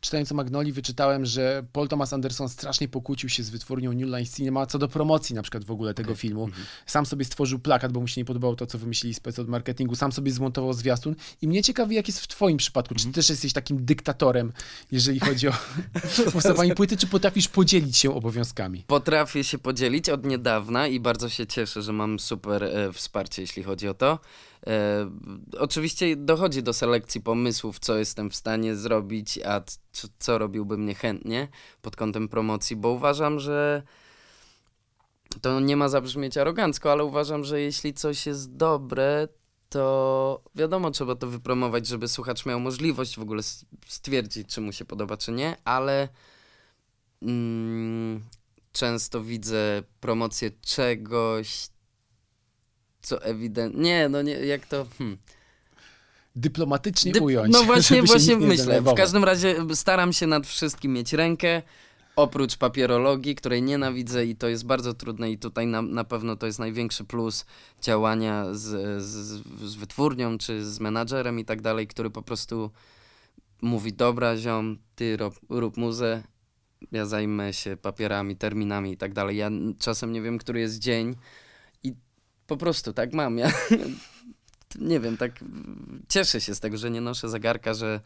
czytając o Magnoli wyczytałem, że Paul Thomas Anderson strasznie pokłócił się z wytwórnią New Line Cinema co do promocji na przykład w ogóle tego filmu. Sam sobie stworzył plakat, bo mu się nie podobało to, co wymyślili spec od marketingu, sam sobie zmontował zwiastun i mnie ciekawi, jak jest w twoim przypadku. Czy ty też jesteś takim dyktatorem, jeżeli chodzi o powstawanie płyty, czy potrafisz podzielić się obowiązkami? Potrafię się podzielić od niedawna i bardzo się cieszę, że mam super e, wsparcie, jeśli chodzi o to. E, oczywiście dochodzi do selekcji pomysłów, co jestem w stanie zrobić, a c- co robiłbym niechętnie pod kątem promocji, bo uważam, że to nie ma zabrzmieć arogancko, ale uważam, że jeśli coś jest dobre, to wiadomo, trzeba to wypromować, żeby słuchacz miał możliwość w ogóle stwierdzić, czy mu się podoba, czy nie, ale mm, często widzę promocję czegoś, co ewidentnie. Nie, no nie, jak to. Hmm. Dyplomatycznie Dyp- ująć. No właśnie, właśnie myślę. W każdym razie staram się nad wszystkim mieć rękę. Oprócz papierologii, której nienawidzę i to jest bardzo trudne i tutaj na, na pewno to jest największy plus działania z, z, z wytwórnią czy z menadżerem i tak dalej, który po prostu mówi, dobra ziom, ty rób, rób muzę, ja zajmę się papierami, terminami i tak dalej. Ja czasem nie wiem, który jest dzień po prostu tak mam. Ja nie wiem, tak cieszę się z tego, że nie noszę zegarka, że,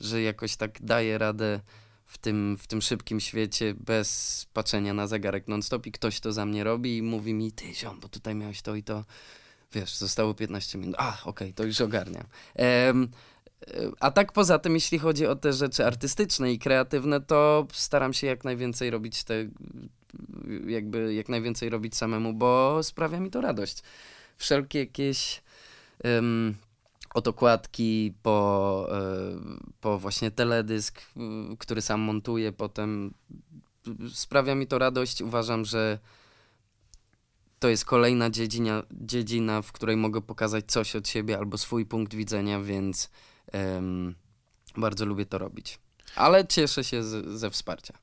że jakoś tak daję radę w tym, w tym szybkim świecie bez patrzenia na zegarek non-stop i ktoś to za mnie robi i mówi mi, ty ziom, bo tutaj miałeś to i to. Wiesz, zostało 15 minut. A, okej, to już ogarniam. E, a tak poza tym, jeśli chodzi o te rzeczy artystyczne i kreatywne, to staram się jak najwięcej robić te, jakby jak najwięcej robić samemu, bo sprawia mi to radość. Wszelkie jakieś okładki po, e, po właśnie teledysk, który sam montuję potem. Sprawia mi to radość. Uważam, że to jest kolejna dziedzina, dziedzina, w której mogę pokazać coś od siebie albo swój punkt widzenia, więc bardzo lubię to robić. Ale cieszę się z, ze wsparcia.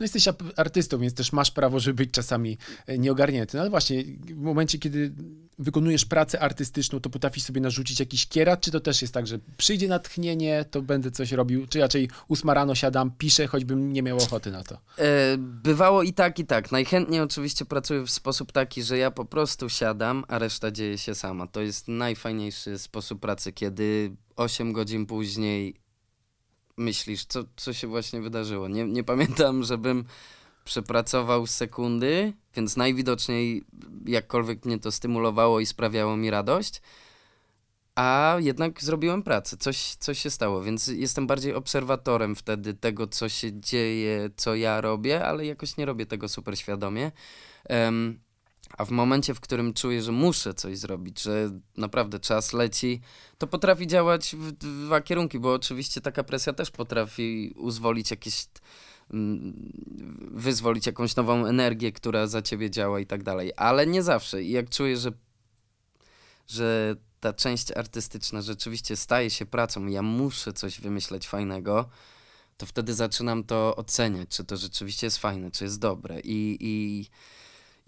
No jesteś artystą, więc też masz prawo, żeby być czasami e, nieogarnięty. No ale właśnie, w momencie, kiedy wykonujesz pracę artystyczną, to potrafisz sobie narzucić jakiś kierat, czy to też jest tak, że przyjdzie natchnienie, to będę coś robił, czy raczej ósma rano siadam, piszę, choćbym nie miał ochoty na to. E, bywało i tak, i tak. Najchętniej oczywiście pracuję w sposób taki, że ja po prostu siadam, a reszta dzieje się sama. To jest najfajniejszy sposób pracy, kiedy 8 godzin później myślisz, co, co się właśnie wydarzyło. Nie, nie pamiętam, żebym przepracował sekundy, więc najwidoczniej jakkolwiek mnie to stymulowało i sprawiało mi radość. A jednak zrobiłem pracę, coś, coś się stało, więc jestem bardziej obserwatorem wtedy tego, co się dzieje, co ja robię, ale jakoś nie robię tego super świadomie. Em, a w momencie, w którym czuję, że muszę coś zrobić, że naprawdę czas leci, to potrafi działać w dwa kierunki, bo oczywiście taka presja też potrafi uzwolić jakieś mm, wyzwolić jakąś nową energię, która za ciebie działa i tak dalej, ale nie zawsze. I jak czuję, że, że ta część artystyczna rzeczywiście staje się pracą ja muszę coś wymyśleć fajnego, to wtedy zaczynam to oceniać, czy to rzeczywiście jest fajne, czy jest dobre. I, i,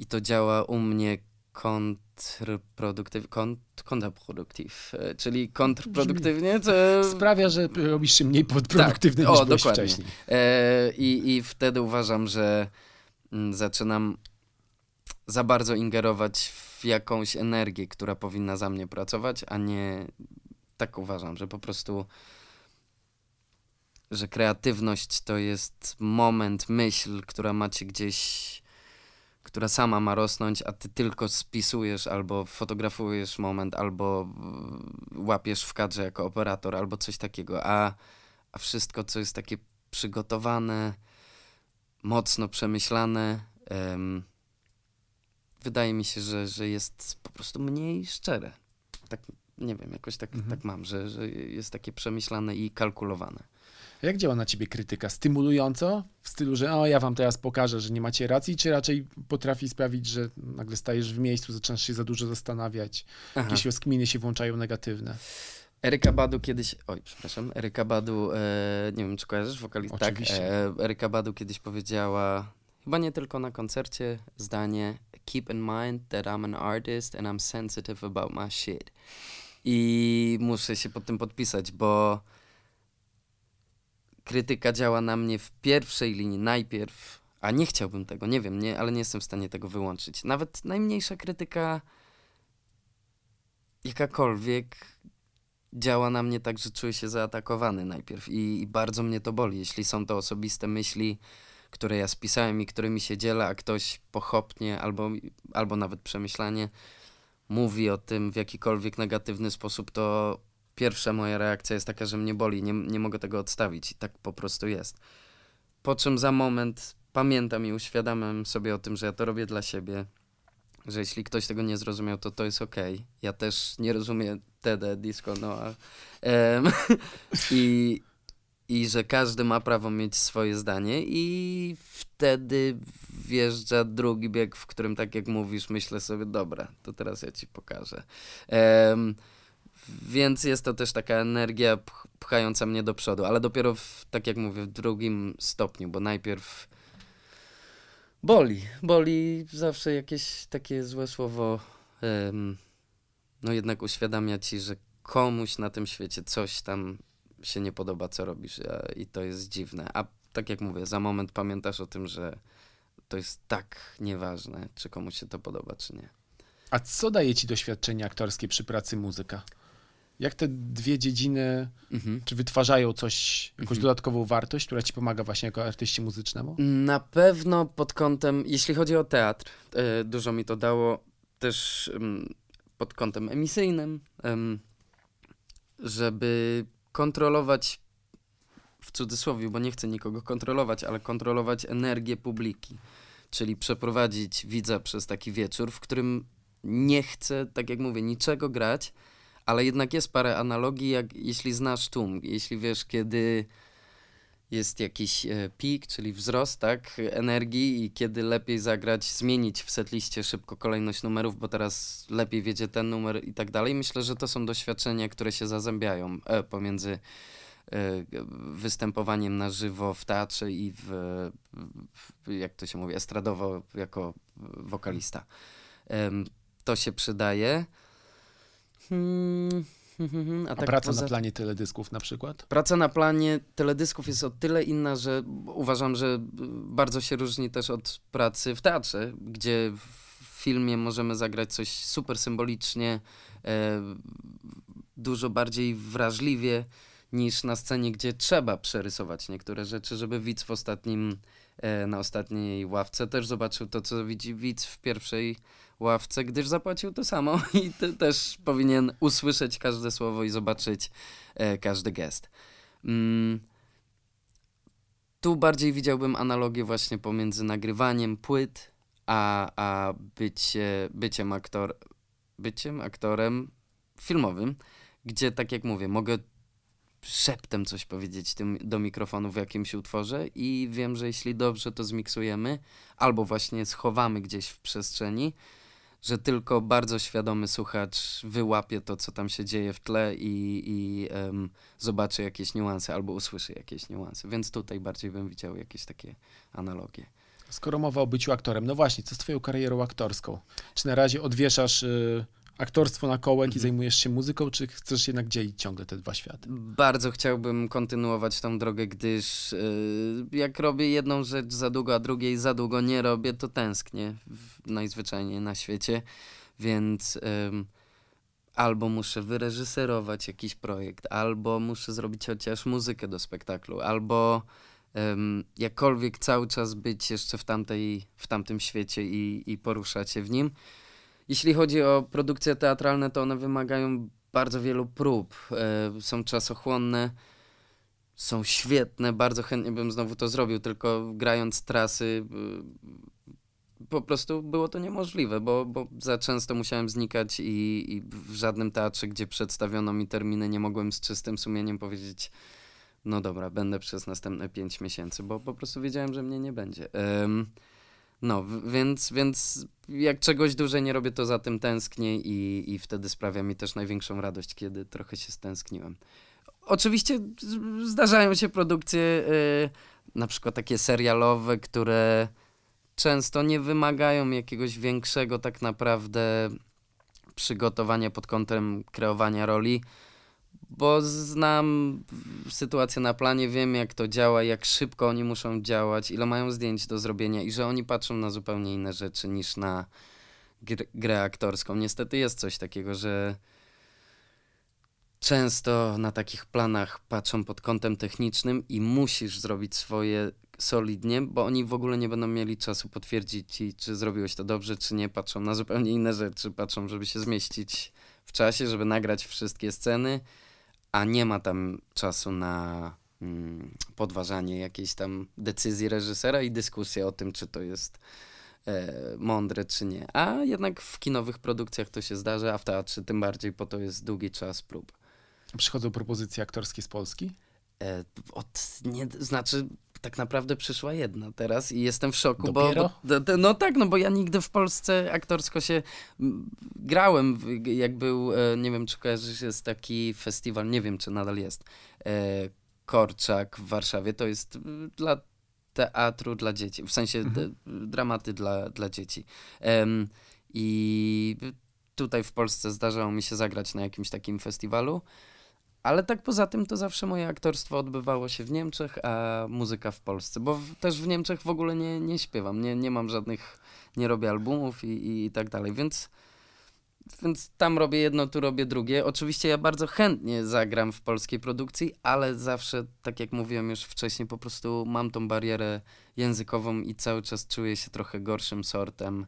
i to działa u mnie kontrproduktyw, kont, kontraproduktyw, e, czyli kontrproduktywnie, co... Sprawia, że robisz się mniej produktywny Tak. niż O, byłeś dokładnie. wcześniej. E, i, I wtedy uważam, że mm, zaczynam za bardzo ingerować w jakąś energię, która powinna za mnie pracować, a nie tak uważam, że po prostu że kreatywność to jest moment, myśl, która macie gdzieś, która sama ma rosnąć, a ty tylko spisujesz albo fotografujesz moment, albo łapiesz w kadrze jako operator, albo coś takiego, a, a wszystko, co jest takie przygotowane, mocno przemyślane, em, wydaje mi się, że, że jest po prostu mniej szczere. Tak, nie wiem, jakoś tak, Mhm. tak mam, że, że jest takie przemyślane i kalkulowane. Jak działa na ciebie krytyka? Stymulująco? W stylu, że o, ja wam teraz pokażę, że nie macie racji, czy raczej potrafi sprawić, że nagle stajesz w miejscu, zaczynasz się za dużo zastanawiać, Aha. jakieś rozkminy się włączają negatywne? Eryka Badu kiedyś, oj, przepraszam, Eryka Badu, e, nie wiem, czy kojarzysz wokalistę? Tak, e, Eryka Badu kiedyś powiedziała, chyba nie tylko na koncercie, zdanie Keep in mind that I'm an artist and I'm sensitive about my shit. I muszę się pod tym podpisać, bo krytyka działa na mnie w pierwszej linii najpierw, a nie chciałbym tego, nie wiem, nie, ale nie jestem w stanie tego wyłączyć. Nawet najmniejsza krytyka jakakolwiek działa na mnie tak, że czuję się zaatakowany najpierw i, i bardzo mnie to boli, jeśli są to osobiste myśli, które ja spisałem i którymi się dzielę, a ktoś pochopnie albo, albo nawet przemyślanie mówi o tym w jakikolwiek negatywny sposób, to pierwsza moja reakcja jest taka, że mnie boli, nie, nie mogę tego odstawić i tak po prostu jest. Po czym za moment pamiętam i uświadamiam sobie o tym, że ja to robię dla siebie, że jeśli ktoś tego nie zrozumiał, to to jest okej. Ja też nie rozumiem TD, disco, no a, em, i, i że każdy ma prawo mieć swoje zdanie i wtedy wjeżdża drugi bieg, w którym tak jak mówisz, myślę sobie, dobra, to teraz ja ci pokażę. Um, więc jest to też taka energia pchająca mnie do przodu, ale dopiero, w, tak jak mówię, w drugim stopniu, bo najpierw boli. Boli zawsze jakieś takie złe słowo, no jednak uświadamia ci, że komuś na tym świecie coś tam się nie podoba, co robisz i to jest dziwne. A tak jak mówię, za moment pamiętasz o tym, że to jest tak nieważne, czy komuś się to podoba, czy nie. A co daje ci doświadczenie aktorskie przy pracy muzyka? Jak te dwie dziedziny, mhm. czy wytwarzają coś, jakąś mhm. dodatkową wartość, która ci pomaga właśnie jako artyści muzycznemu? Na pewno pod kątem, jeśli chodzi o teatr, e, dużo mi to dało też pod kątem emisyjnym, żeby kontrolować w cudzysłowie, bo nie chcę nikogo kontrolować, ale kontrolować energię publiki. Czyli przeprowadzić widza przez taki wieczór, w którym nie chcę, tak jak mówię, niczego grać, ale jednak jest parę analogii, jak jeśli znasz tłum, jeśli wiesz, kiedy jest jakiś e, pik, czyli wzrost tak, energii i kiedy lepiej zagrać, zmienić w setliście szybko kolejność numerów, bo teraz lepiej wiedzie ten numer i tak dalej. Myślę, że to są doświadczenia, które się zazębiają e, pomiędzy e, występowaniem na żywo w teatrze i w, w jak to się mówi, estradowo jako wokalista. To się przydaje. Hmm. A, tak praca poza... na planie teledysków na przykład? Praca na planie teledysków jest o tyle inna, że uważam, że bardzo się różni też od pracy w teatrze, gdzie w filmie możemy zagrać coś super symbolicznie, e, dużo bardziej wrażliwie niż na scenie, gdzie trzeba przerysować niektóre rzeczy, żeby widz w ostatnim, e, na ostatniej ławce też zobaczył to, co widzi widz w pierwszej ławce, gdyż zapłacił to samo i też powinien usłyszeć każde słowo i zobaczyć e, każdy gest. Mm. Tu bardziej widziałbym analogię właśnie pomiędzy nagrywaniem płyt, a, a bycie, byciem, aktor, byciem aktorem filmowym, gdzie tak jak mówię, mogę szeptem coś powiedzieć tym, do mikrofonu w jakimś utworze i wiem, że jeśli dobrze to zmiksujemy, albo właśnie schowamy gdzieś w przestrzeni, że tylko bardzo świadomy słuchacz wyłapie to, co tam się dzieje w tle i, i um, zobaczy jakieś niuanse albo usłyszy jakieś niuanse. Więc tutaj bardziej bym widział jakieś takie analogie. Skoro mowa o byciu aktorem, no właśnie, co z twoją karierą aktorską? Czy na razie odwieszasz... Y aktorstwo na kołek mhm. i zajmujesz się muzyką, czy chcesz jednak dzielić ciągle te dwa światy? Bardzo chciałbym kontynuować tą drogę, gdyż yy, jak robię jedną rzecz za długo, a drugiej za długo nie robię, to tęsknię najzwyczajniej na świecie, więc yy, albo muszę wyreżyserować jakiś projekt, albo muszę zrobić chociaż muzykę do spektaklu, albo um, jakkolwiek cały czas być jeszcze w, tamtej, w tamtym świecie i, i poruszać się w nim. Jeśli chodzi o produkcje teatralne, to one wymagają bardzo wielu prób. E, są czasochłonne, są świetne, bardzo chętnie bym znowu to zrobił, tylko grając trasy e, po prostu było to niemożliwe, bo, bo za często musiałem znikać i, i w żadnym teatrze, gdzie przedstawiono mi terminy, nie mogłem z czystym sumieniem powiedzieć no dobra, będę przez następne pięć miesięcy, bo po prostu wiedziałem, że mnie nie będzie. Um, no, więc, więc jak czegoś dłużej nie robię, to za tym tęsknię i, i wtedy sprawia mi też największą radość, kiedy trochę się stęskniłem. Oczywiście zdarzają się produkcje, yy, na przykład takie serialowe, które często nie wymagają jakiegoś większego tak naprawdę przygotowania pod kątem kreowania roli bo znam sytuację na planie, wiem jak to działa, jak szybko oni muszą działać, ile mają zdjęć do zrobienia i że oni patrzą na zupełnie inne rzeczy niż na gr grę aktorską. Niestety jest coś takiego, że często na takich planach patrzą pod kątem technicznym i musisz zrobić swoje solidnie, bo oni w ogóle nie będą mieli czasu potwierdzić ci, czy zrobiłeś to dobrze, czy nie. Patrzą na zupełnie inne rzeczy, patrzą, żeby się zmieścić w czasie, żeby nagrać wszystkie sceny a nie ma tam czasu na mm, podważanie jakiejś tam decyzji reżysera i dyskusję o tym, czy to jest e, mądre, czy nie. A jednak w kinowych produkcjach to się zdarza, a w teatrze tym bardziej, po to jest długi czas prób. Przychodzą propozycje aktorskie z Polski? E, od, nie, znaczy, tak naprawdę przyszła jedna teraz i jestem w szoku, bo, bo no tak, no bo ja nigdy w Polsce aktorsko się grałem, jak był, e, nie wiem czy kojarzysz, jest taki festiwal, nie wiem czy nadal jest, e, Korczak w Warszawie, to jest dla teatru dla dzieci, w sensie Mhm. dramaty dla, dla dzieci. I tutaj w Polsce zdarzało mi się zagrać na jakimś takim festiwalu. Ale tak poza tym to zawsze moje aktorstwo odbywało się w Niemczech, a muzyka w Polsce. Bo w, też w Niemczech w ogóle nie, nie śpiewam, nie, nie mam żadnych, nie robię albumów i, i, i tak dalej. Więc, więc tam robię jedno, tu robię drugie. Oczywiście ja bardzo chętnie zagram w polskiej produkcji, ale zawsze, tak jak mówiłem już wcześniej, po prostu mam tą barierę językową i cały czas czuję się trochę gorszym sortem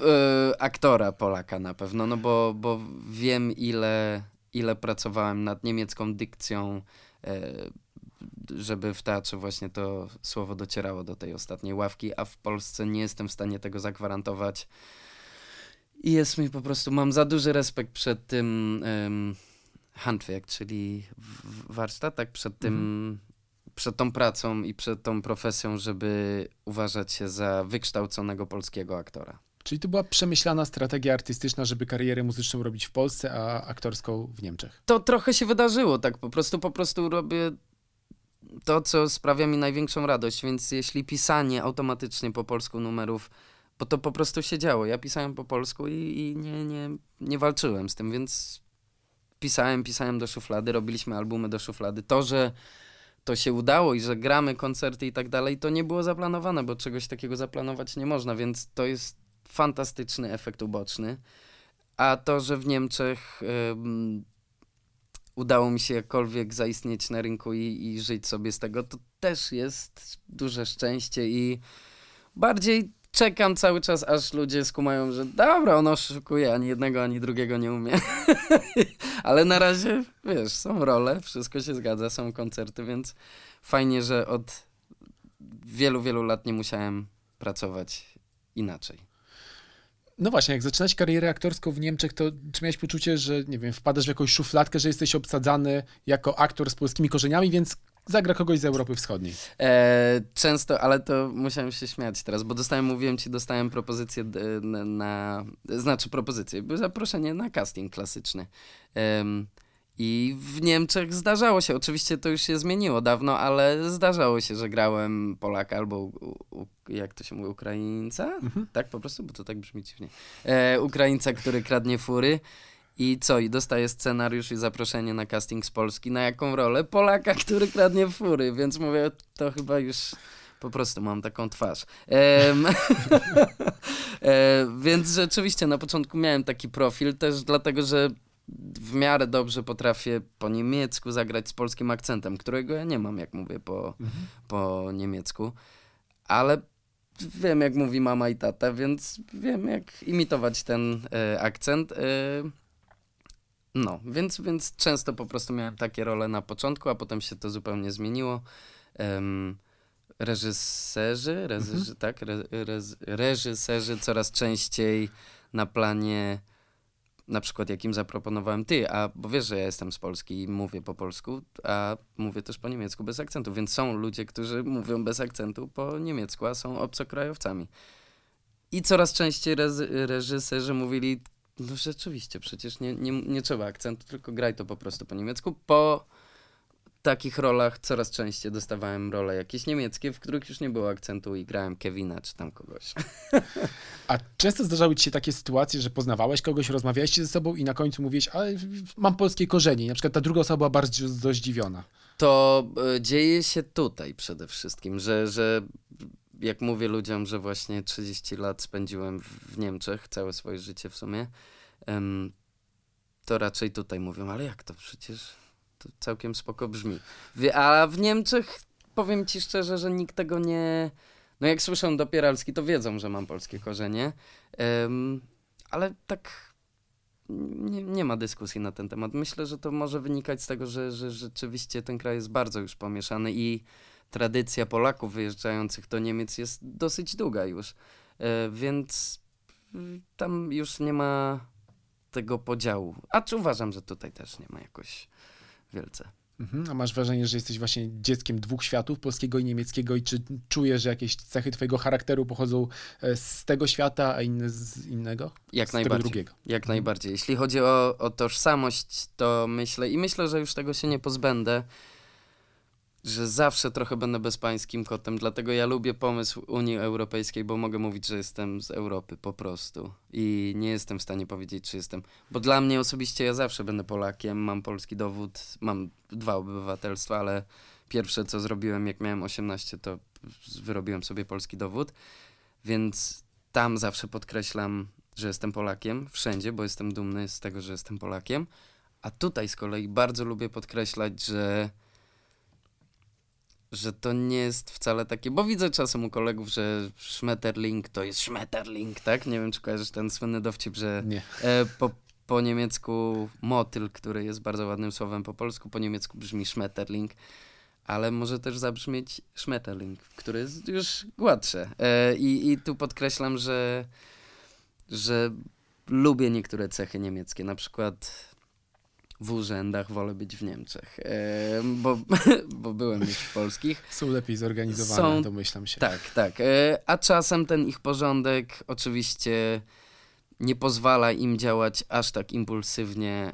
e, aktora Polaka na pewno, no bo, bo wiem ile, ile pracowałem nad niemiecką dykcją, e, żeby w teatrze właśnie to słowo docierało do tej ostatniej ławki, a w Polsce nie jestem w stanie tego zagwarantować. I jest mi po prostu, mam za duży respekt przed tym um, handwerk, czyli warsztat, tak, przed tym, przed tą pracą i przed tą profesją, żeby uważać się za wykształconego polskiego aktora. Czyli to była przemyślana strategia artystyczna, żeby karierę muzyczną robić w Polsce, a aktorską w Niemczech. to trochę się wydarzyło, tak po prostu, po prostu robię to, co sprawia mi największą radość, więc jeśli pisanie automatycznie po polsku numerów, bo to po prostu się działo, ja pisałem po polsku i, i nie, nie, nie walczyłem z tym, więc pisałem, pisałem do szuflady, robiliśmy albumy do szuflady. To, że to się udało i że gramy koncerty i tak dalej, to nie było zaplanowane, bo czegoś takiego zaplanować nie można, więc to jest fantastyczny efekt uboczny. A to, że w Niemczech ym, udało mi się jakkolwiek zaistnieć na rynku i, i żyć sobie z tego, to też jest duże szczęście i bardziej czekam cały czas, aż ludzie skumają, że dobra, on oszukuje, ani jednego, ani drugiego nie umie. Ale na razie, wiesz, są role, wszystko się zgadza, są koncerty, więc fajnie, że od wielu, wielu lat nie musiałem pracować inaczej. No właśnie, jak zaczynać karierę aktorską w Niemczech, to czy miałeś poczucie, że nie wiem, wpadasz w jakąś szufladkę, że jesteś obsadzany jako aktor z polskimi korzeniami, więc zagra kogoś z Europy Wschodniej? E, często, ale to musiałem się śmiać teraz, bo dostałem, mówiłem ci, dostałem propozycję na, na znaczy propozycję, zaproszenie na casting klasyczny. I w Niemczech zdarzało się, oczywiście to już się zmieniło dawno, ale zdarzało się, że grałem Polaka albo, u, u, jak to się mówi, Ukraińca? Mhm. Tak po prostu, bo to tak brzmi dziwnie. E, Ukraińca, który kradnie fury. I co? I dostaje scenariusz i zaproszenie na casting z Polski. Na jaką rolę? Polaka, który kradnie fury. Więc mówię, to chyba już po prostu mam taką twarz. Em, e, więc rzeczywiście na początku miałem taki profil też dlatego, że w miarę dobrze potrafię po niemiecku zagrać z polskim akcentem, którego ja nie mam, jak mówię po, po niemiecku. Ale wiem, jak mówi mama i tata, więc wiem, jak imitować ten e, akcent. E, no, więc, więc często po prostu miałem takie role na początku, a potem się to zupełnie zmieniło. Reżyserzy, reżyserzy tak, re, reżyserzy coraz częściej na planie na przykład jakim zaproponowałem ty, a bo wiesz, że ja jestem z Polski i mówię po polsku, a mówię też po niemiecku bez akcentu, więc są ludzie, którzy mówią bez akcentu po niemiecku, a są obcokrajowcami. I coraz częściej rezy- reżyserzy mówili, no rzeczywiście, przecież nie, nie, nie trzeba akcentu, tylko graj to po prostu po niemiecku. Po takich rolach coraz częściej dostawałem role jakieś niemieckie, w których już nie było akcentu i grałem Kevina czy tam kogoś. A często zdarzały ci się takie sytuacje, że poznawałeś kogoś, rozmawiałeś ze sobą i na końcu mówiłeś, ale mam polskie korzenie. Na przykład ta druga osoba była bardzo zdziwiona. To e, dzieje się tutaj przede wszystkim, że, że jak mówię ludziom, że właśnie 30 lat spędziłem w, Niemczech, całe swoje życie w sumie, to raczej tutaj mówią, ale jak to przecież całkiem spoko brzmi. A w Niemczech powiem ci szczerze, że nikt tego nie... No jak słyszą dopieralski, to wiedzą, że mam polskie korzenie, em, ale tak nie, nie ma dyskusji na ten temat. Myślę, że to może wynikać z tego, że, że rzeczywiście ten kraj jest bardzo już pomieszany i tradycja Polaków wyjeżdżających do Niemiec jest dosyć długa już. E, więc tam już nie ma tego podziału. A czy uważam, że tutaj też nie ma jakoś wielce. Mhm. A masz wrażenie, że jesteś właśnie dzieckiem dwóch światów, polskiego i niemieckiego i czy czujesz, że jakieś cechy twojego charakteru pochodzą e, z tego świata, a inne z innego? Jak z najbardziej. Drugiego. Jak Mhm. najbardziej. Jeśli chodzi o, o tożsamość, to myślę i myślę, że już tego się nie pozbędę, że zawsze trochę będę bezpańskim kotem. Dlatego ja lubię pomysł Unii Europejskiej, bo mogę mówić, że jestem z Europy po prostu. I nie jestem w stanie powiedzieć, czy jestem. Bo dla mnie osobiście ja zawsze będę Polakiem, mam polski dowód, mam dwa obywatelstwa, ale pierwsze co zrobiłem, jak miałem 18, to wyrobiłem sobie polski dowód. Więc tam zawsze podkreślam, że jestem Polakiem, wszędzie, bo jestem dumny z tego, że jestem Polakiem. A tutaj z kolei bardzo lubię podkreślać, że, że to nie jest wcale takie, bo widzę czasem u kolegów, że Schmetterling to jest Schmetterling, tak? Nie wiem, czy kojarzysz ten słynny dowcip, że e, po, po niemiecku motyl, który jest bardzo ładnym słowem po polsku, po niemiecku brzmi Schmetterling, ale może też zabrzmieć Schmetterling, który jest już gładsze. E, i, I tu podkreślam, że, że lubię niektóre cechy niemieckie, na przykład w urzędach wolę być w Niemczech, e, bo, bo byłem już w polskich. Są lepiej zorganizowane, Są- domyślam się. Tak, tak. E, A czasem ten ich porządek oczywiście nie pozwala im działać aż tak impulsywnie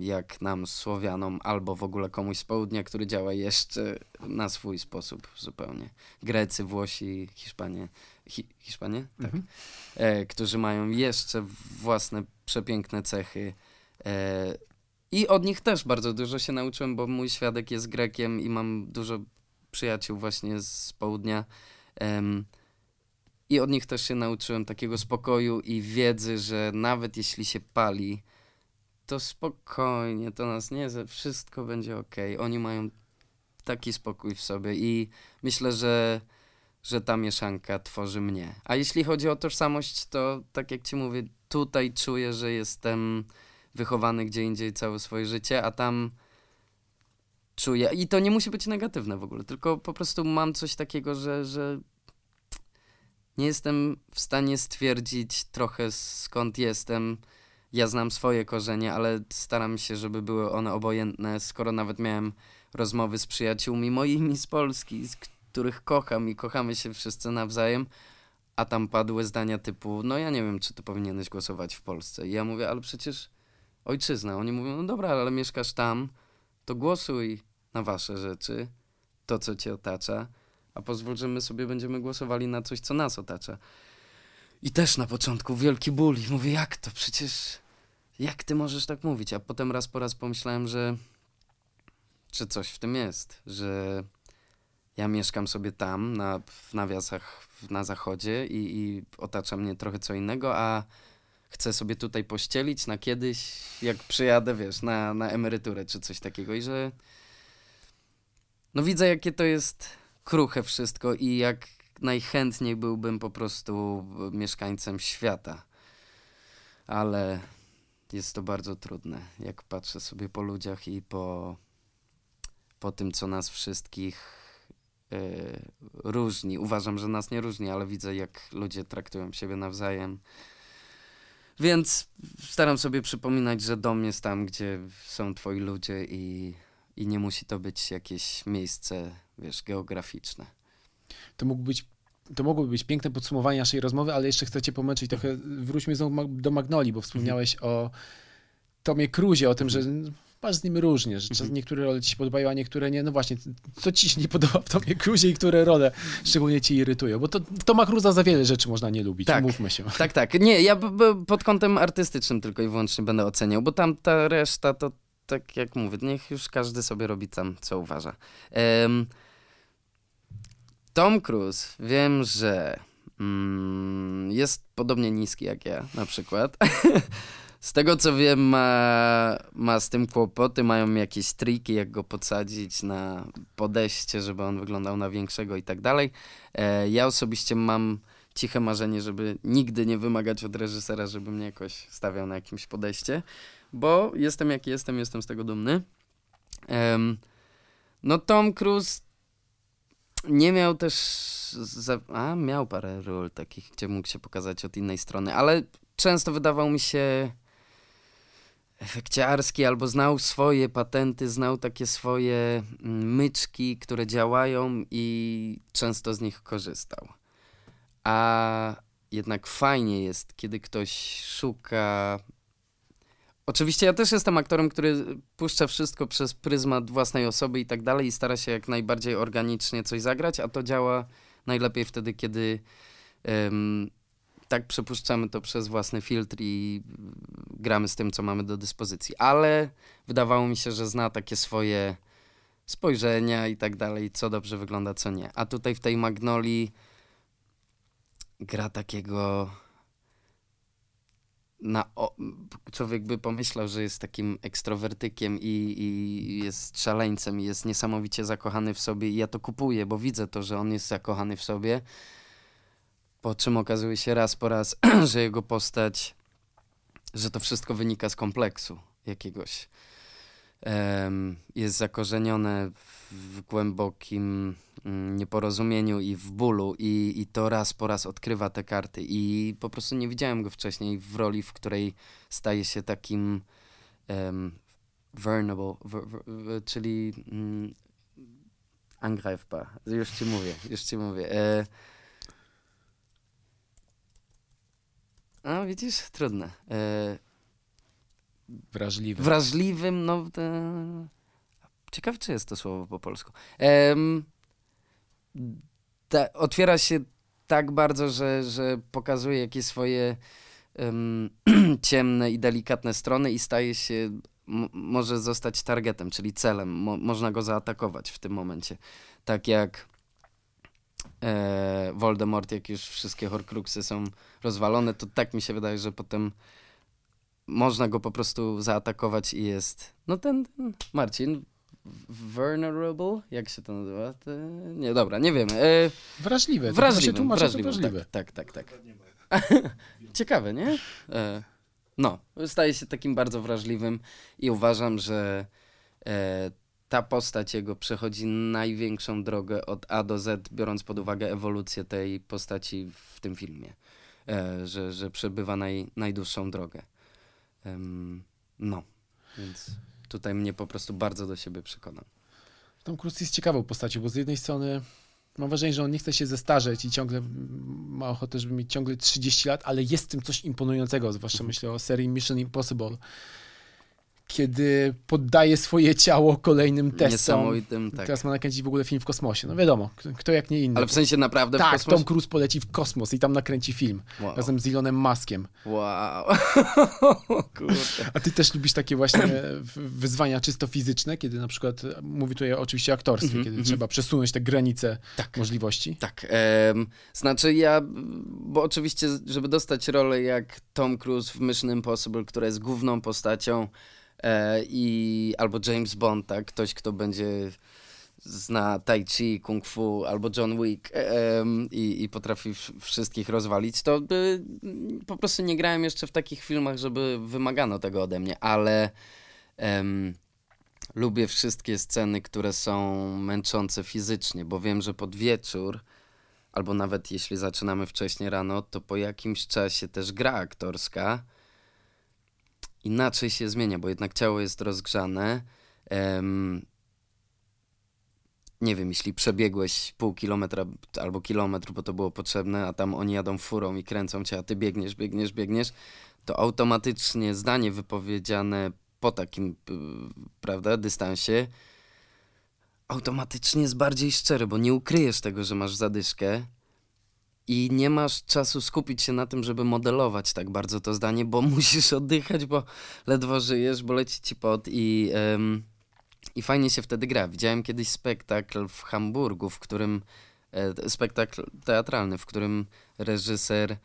jak nam Słowianom albo w ogóle komuś z południa, który działa jeszcze na swój sposób zupełnie. Grecy, Włosi, Hiszpanie. Hi, Hiszpanie? Tak. Mhm. E, którzy mają jeszcze własne przepiękne cechy. I od nich też bardzo dużo się nauczyłem, bo mój świadek jest Grekiem i mam dużo przyjaciół właśnie z południa. Em, I od nich też się nauczyłem takiego spokoju i wiedzy, że nawet jeśli się pali, to spokojnie, to nas nie, wszystko będzie ok. Oni mają taki spokój w sobie i myślę, że, że ta mieszanka tworzy mnie. A jeśli chodzi o tożsamość, to tak jak ci mówię, tutaj czuję, że jestem wychowany gdzie indziej całe swoje życie, a tam czuję. I to nie musi być negatywne w ogóle, tylko po prostu mam coś takiego, że, że nie jestem w stanie stwierdzić trochę skąd jestem. Ja znam swoje korzenie, ale staram się, żeby były one obojętne, skoro nawet miałem rozmowy z przyjaciółmi moimi z Polski, z których kocham i kochamy się wszyscy nawzajem, a tam padły zdania typu, no ja nie wiem, czy ty powinieneś głosować w Polsce. I ja mówię, ale przecież ojczyzna. Oni mówią, no dobra, ale mieszkasz tam, to głosuj na wasze rzeczy, to co cię otacza, a pozwól, że my sobie będziemy głosowali na coś, co nas otacza. I też na początku wielki ból i mówię, jak to? Przecież jak ty możesz tak mówić? A potem raz po raz pomyślałem, że, że coś w tym jest, że ja mieszkam sobie tam, na, w nawiasach na zachodzie i, i otacza mnie trochę co innego, a chcę sobie tutaj pościelić na kiedyś, jak przyjadę, wiesz, na, na emeryturę czy coś takiego i że no widzę, jakie to jest kruche wszystko i jak najchętniej byłbym po prostu mieszkańcem świata. Ale jest to bardzo trudne, jak patrzę sobie po ludziach i po, po tym, co nas wszystkich e, różni. Uważam, że nas nie różni, ale widzę, jak ludzie traktują siebie nawzajem. Więc staram sobie przypominać, że dom jest tam, gdzie są twoi ludzie i, i nie musi to być jakieś miejsce, wiesz, geograficzne. To mógł być to mogłoby być piękne podsumowanie naszej rozmowy, ale jeszcze chcę cię pomęczyć trochę. Wróćmy znowu do Magnoli, bo wspomniałeś o Tomie Cruzie, o tym, że masz z nim różnie, że czas- Mhm. niektóre role ci się podobają, a niektóre nie. No właśnie, co ci się nie podoba w Tomie Cruzie i które role szczególnie ci irytują? Bo to, Toma Cruza za wiele rzeczy można nie lubić, Tak. mówmy się. Tak, tak. Nie, ja pod kątem artystycznym tylko i wyłącznie będę oceniał, bo tam ta reszta to tak jak mówię, niech już każdy sobie robi tam, co uważa. Em, Tom Cruise, wiem, że mm, jest podobnie niski jak ja, na przykład. Z tego co wiem, ma, ma z tym kłopoty, mają jakieś triki, jak go podsadzić na podejście, żeby on wyglądał na większego i tak dalej. E, ja osobiście mam ciche marzenie, żeby nigdy nie wymagać od reżysera, żeby mnie jakoś stawiał na jakimś podejście, bo jestem jaki jestem, jestem z tego dumny. Em, no Tom Cruise nie miał też, za, a miał parę ról takich, gdzie mógł się pokazać od innej strony, ale często wydawał mi się efekciarski, albo znał swoje patenty, znał takie swoje mm, myczki, które działają i często z nich korzystał. A jednak fajnie jest, kiedy ktoś szuka. Oczywiście ja też jestem aktorem, który puszcza wszystko przez pryzmat własnej osoby i tak dalej i stara się jak najbardziej organicznie coś zagrać, a to działa najlepiej wtedy, kiedy um, tak przepuszczamy to przez własny filtr i gramy z tym, co mamy do dyspozycji. Ale wydawało mi się, że zna takie swoje spojrzenia i tak dalej, co dobrze wygląda, co nie. A tutaj w tej Magnolii gra takiego na o, człowiek by pomyślał, że jest takim ekstrowertykiem i, i jest szaleńcem i jest niesamowicie zakochany w sobie i ja to kupuję, bo widzę to, że on jest zakochany w sobie, po czym okazuje się raz po raz, że jego postać, że to wszystko wynika z kompleksu jakiegoś. Um, jest zakorzenione w głębokim mm, nieporozumieniu i w bólu i, i to raz po raz odkrywa te karty i po prostu nie widziałem go wcześniej w roli, w której staje się takim um, vulnerable, czyli mm, angreifbar. Już ci mówię, już ci mówię. E, no widzisz, trudne. E, Wrażliwym. Wrażliwym, no... Te... Ciekawe, czy jest to słowo po polsku. Ta, otwiera się tak bardzo, że, że pokazuje jakieś swoje um, ciemne i delikatne strony i staje się, może zostać targetem, czyli celem. Mo można go zaatakować w tym momencie. Tak jak e, Voldemort, jak już wszystkie Horcruxy są rozwalone, to tak mi się wydaje, że potem można go po prostu zaatakować i jest. No ten, ten Marcin, vulnerable, jak się to nazywa? To... Nie, dobra, nie wiemy. E... Wrażliwy. Wrażliwy, wrażliwy, wrażliwy. Tak, tak, tak. tak. Ciekawe, nie? E... No, staje się takim bardzo wrażliwym i uważam, że e, ta postać jego przechodzi największą drogę od A do Z, biorąc pod uwagę ewolucję tej postaci w tym filmie. E, że, że przebywa naj, najdłuższą drogę. no, więc tutaj mnie po prostu bardzo do siebie przekonał. Tom Cruise jest ciekawą postacią, bo z jednej strony mam wrażenie, że on nie chce się zestarzeć i ciągle ma ochotę, żeby mieć ciągle 30 lat, ale jest w tym coś imponującego, zwłaszcza mhm. myślę o serii Mission Impossible kiedy poddaje swoje ciało kolejnym testom. Niesamowitym, tak. Teraz ma nakręcić w ogóle film w kosmosie. No wiadomo, kto jak nie inny. Ale w sensie naprawdę tak, w kosmos? Tom Cruise poleci w kosmos i tam nakręci film. Wow. Razem z Elonem Muskiem. Wow. A ty też lubisz takie właśnie wyzwania czysto fizyczne, kiedy na przykład, mówię tutaj oczywiście o aktorstwie, mm -hmm, kiedy mm -hmm. trzeba przesunąć te granice tak. możliwości? Tak. Znaczy ja, bo oczywiście, żeby dostać rolę jak Tom Cruise w Mission Impossible, która jest główną postacią, E, i albo James Bond, tak? Ktoś, kto będzie zna tai chi, kung fu albo John Wick e, i, i potrafi wszystkich rozwalić, to by, po prostu nie grałem jeszcze w takich filmach, żeby wymagano tego ode mnie, ale lubię wszystkie sceny, które są męczące fizycznie, bo wiem, że pod wieczór albo nawet jeśli zaczynamy wcześniej rano, to po jakimś czasie też gra aktorska inaczej się zmienia, bo jednak ciało jest rozgrzane. Um, nie wiem, jeśli przebiegłeś pół kilometra albo kilometr, bo to było potrzebne, a tam oni jadą furą i kręcą cię, a ty biegniesz, biegniesz, biegniesz, to automatycznie zdanie wypowiedziane po takim, prawda, dystansie automatycznie jest bardziej szczere, bo nie ukryjesz tego, że masz zadyszkę, i nie masz czasu skupić się na tym, żeby modelować tak bardzo to zdanie, bo musisz oddychać, bo ledwo żyjesz, bo leci ci pot i, ym, i fajnie się wtedy gra. Widziałem kiedyś spektakl w Hamburgu, w którym e, spektakl teatralny, w którym reżyser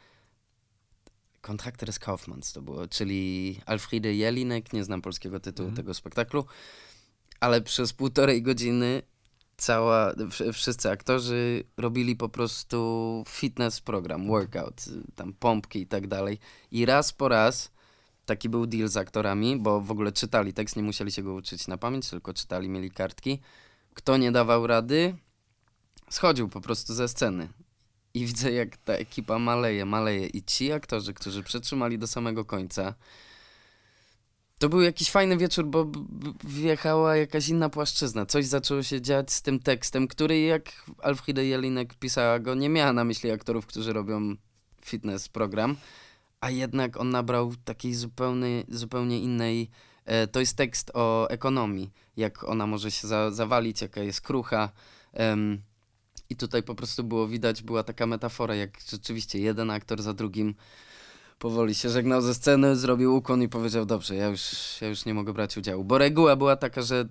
Kontrakter z Kaufmanns to było, czyli Alfriede Jelinek, nie znam polskiego tytułu mhm. tego spektaklu, ale przez półtorej godziny cała, wszyscy aktorzy robili po prostu fitness program, workout, tam pompki i tak dalej. I raz po raz taki był deal z aktorami, bo w ogóle czytali tekst, nie musieli się go uczyć na pamięć, tylko czytali, mieli kartki. Kto nie dawał rady, schodził po prostu ze sceny. I widzę, jak ta ekipa maleje, maleje. I ci aktorzy, którzy przetrzymali do samego końca, to był jakiś fajny wieczór, bo wjechała jakaś inna płaszczyzna. Coś zaczęło się dziać z tym tekstem, który jak Alfrida Jelinek pisała go, nie miała na myśli aktorów, którzy robią fitness program, a jednak on nabrał takiej zupełnie, zupełnie innej. E, to jest tekst o ekonomii, jak ona może się za, zawalić, jaka jest krucha. I tutaj po prostu było widać, była taka metafora, jak rzeczywiście jeden aktor za drugim powoli się żegnał ze sceny, zrobił ukłon i powiedział, dobrze, ja już, ja już nie mogę brać udziału. Bo reguła była taka, że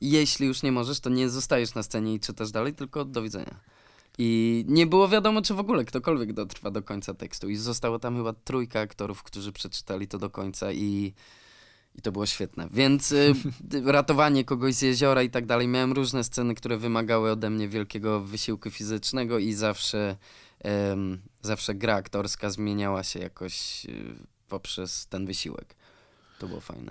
jeśli już nie możesz, to nie zostajesz na scenie i czytasz dalej, tylko do widzenia. I nie było wiadomo, czy w ogóle ktokolwiek dotrwa do końca tekstu. I zostało tam chyba trójka aktorów, którzy przeczytali to do końca i, i to było świetne. Więc y, ratowanie kogoś z jeziora i tak dalej. Miałem różne sceny, które wymagały ode mnie wielkiego wysiłku fizycznego i zawsze, zawsze gra aktorska zmieniała się jakoś y, poprzez ten wysiłek. To było fajne.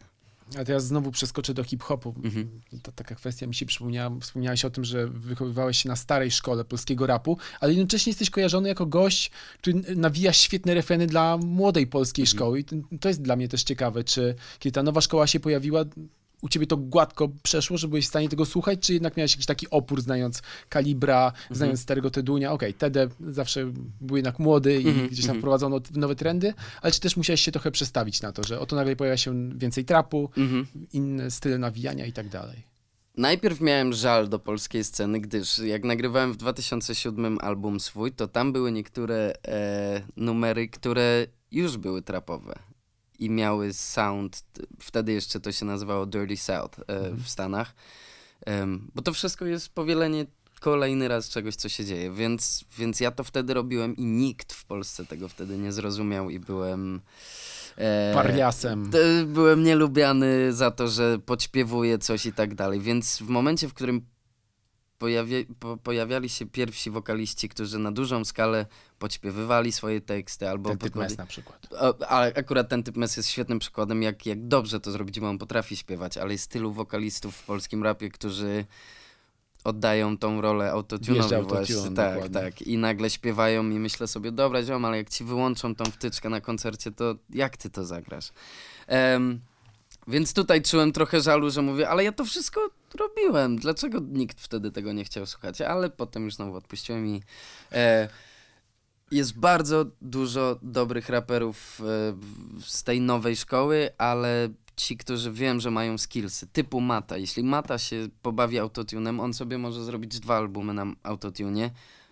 A teraz znowu przeskoczę do hip-hopu. Mhm. To taka kwestia mi się przypomniała. Wspomniałeś o tym, że wychowywałeś się na starej szkole polskiego rapu, ale jednocześnie jesteś kojarzony jako gość, który nawija świetne refreny dla młodej polskiej Mhm. szkoły. I to, to jest dla mnie też ciekawe, czy kiedy ta nowa szkoła się pojawiła, u ciebie to gładko przeszło, że byłeś w stanie tego słuchać, czy jednak miałeś jakiś taki opór, znając Kalibra, Mhm. znając Starego Tedunia? Okej, Tede zawsze był jednak młody i Mhm, gdzieś tam mhm. wprowadzono nowe trendy, ale czy też musiałeś się trochę przestawić na to, że oto nagle pojawia się więcej trapu, Mhm. inne style nawijania i tak dalej. Najpierw miałem żal do polskiej sceny, gdyż jak nagrywałem w 2007 album swój, to tam były niektóre e, numery, które już były trapowe i miały sound, wtedy jeszcze to się nazywało Dirty South e, w Stanach, bo to wszystko jest powielenie kolejny raz czegoś, co się dzieje, więc, więc ja to wtedy robiłem i nikt w Polsce tego wtedy nie zrozumiał i byłem... e, Parliasem. to byłem nielubiany za to, że podśpiewuję coś i tak dalej, więc w momencie, w którym pojawia, po, pojawiali się pierwsi wokaliści, którzy na dużą skalę podśpiewywali swoje teksty albo Ten typ mes na przykład. ale akurat ten typ mes jest świetnym przykładem, jak, jak dobrze to zrobić, bo on potrafi śpiewać, ale jest tylu wokalistów w polskim rapie, którzy oddają tą rolę autotune'owi autotune, właśnie. Tak, dokładnie. tak. I nagle śpiewają i myślę sobie, dobra ziom, ale jak ci wyłączą tą wtyczkę na koncercie, to jak ty to zagrasz? Em, więc tutaj czułem trochę żalu, że mówię, ale ja to wszystko robiłem. Dlaczego nikt wtedy tego nie chciał słuchać? Ale potem już znowu odpuściłem i e, jest bardzo dużo dobrych raperów e, z tej nowej szkoły, ale ci, którzy wiem, że mają skillsy, typu Mata. Jeśli Mata się pobawi autotunem, on sobie może zrobić dwa albumy na autotune.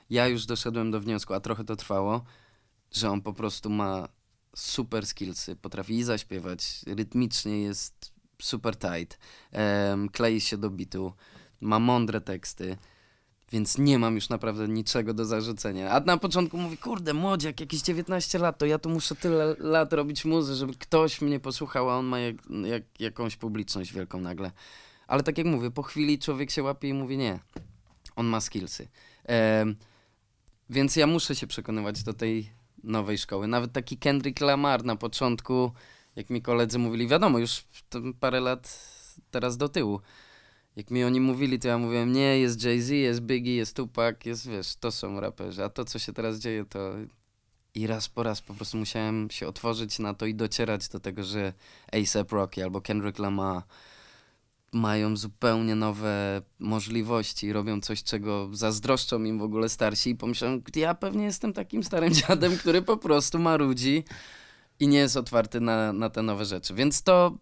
Ja już doszedłem do wniosku, a trochę to trwało, że on po prostu ma super skillsy, potrafi i zaśpiewać, rytmicznie jest super tight, em, klei się do bitu, ma mądre teksty, więc nie mam już naprawdę niczego do zarzucenia. A na początku mówi, kurde, młodziak, jakieś 19 lat, to ja tu muszę tyle lat robić muzy, żeby ktoś mnie posłuchał, a on ma jak, jak, jakąś publiczność wielką nagle. Ale tak jak mówię, po chwili człowiek się łapie i mówi, nie, on ma skillsy. Em, więc ja muszę się przekonywać do tej nowej szkoły. Nawet taki Kendrick Lamar na początku, jak mi koledzy mówili, wiadomo, już parę lat teraz do tyłu. Jak mi o nim mówili, to ja mówiłem, nie, jest Jay-Z, jest Biggie, jest Tupac, jest, wiesz, to są raperzy. A to, co się teraz dzieje, to... I raz po raz po prostu musiałem się otworzyć na to i docierać do tego, że A$AP Rocky albo Kendrick Lamar mają zupełnie nowe możliwości, robią coś, czego zazdroszczą im w ogóle starsi i pomyślałem, ja pewnie jestem takim starym dziadem, który po prostu marudzi i nie jest otwarty na, na te nowe rzeczy. Więc to,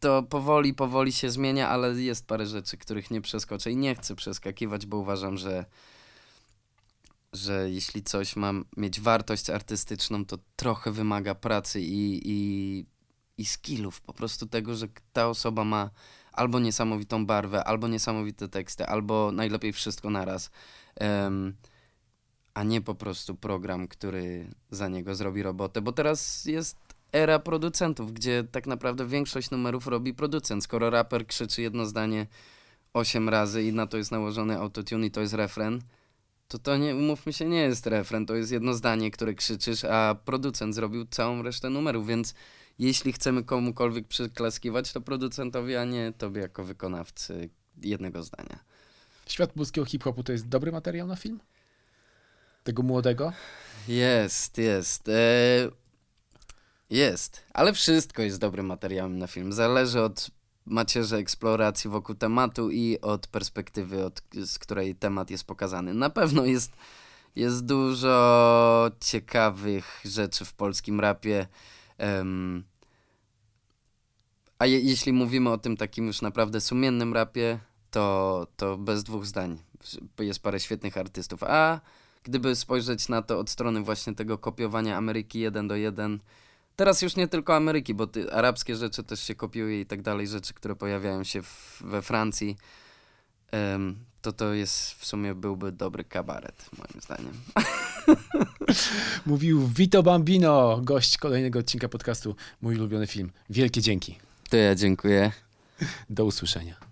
to powoli, powoli się zmienia, ale jest parę rzeczy, których nie przeskoczę i nie chcę przeskakiwać, bo uważam, że że jeśli coś ma mieć wartość artystyczną, to trochę wymaga pracy i, i, i skillów. Po prostu tego, że ta osoba ma albo niesamowitą barwę, albo niesamowite teksty, albo najlepiej wszystko naraz. Em, a nie po prostu program, który za niego zrobi robotę. Bo teraz jest era producentów, gdzie tak naprawdę większość numerów robi producent. Skoro raper krzyczy jedno zdanie osiem razy i na to jest nałożony autotune i to jest refren, to to nie, umówmy się, nie jest refren, to jest jedno zdanie, które krzyczysz, a producent zrobił całą resztę numerów, więc jeśli chcemy komukolwiek przyklaskiwać, to producentowi, a nie tobie jako wykonawcy jednego zdania. Świat polskiego hip-hopu to jest dobry materiał na film? Tego młodego? Jest, jest. E, Jest, ale wszystko jest dobrym materiałem na film. Zależy od macierzy eksploracji wokół tematu i od perspektywy, od, z której temat jest pokazany. Na pewno jest, jest dużo ciekawych rzeczy w polskim rapie. Um, a je, jeśli mówimy o tym takim już naprawdę sumiennym rapie, to, to bez dwóch zdań. Jest parę świetnych artystów. A gdyby spojrzeć na to od strony właśnie tego kopiowania Ameryki jeden do jeden, teraz już nie tylko Ameryki, bo ty, arabskie rzeczy też się kopiuje i tak dalej, rzeczy, które pojawiają się w, we Francji, um, to to jest w sumie byłby dobry kabaret, moim zdaniem. Mówił Vito Bambino, gość kolejnego odcinka podcastu Mój ulubiony film. Wielkie dzięki. To ja dziękuję. Do usłyszenia.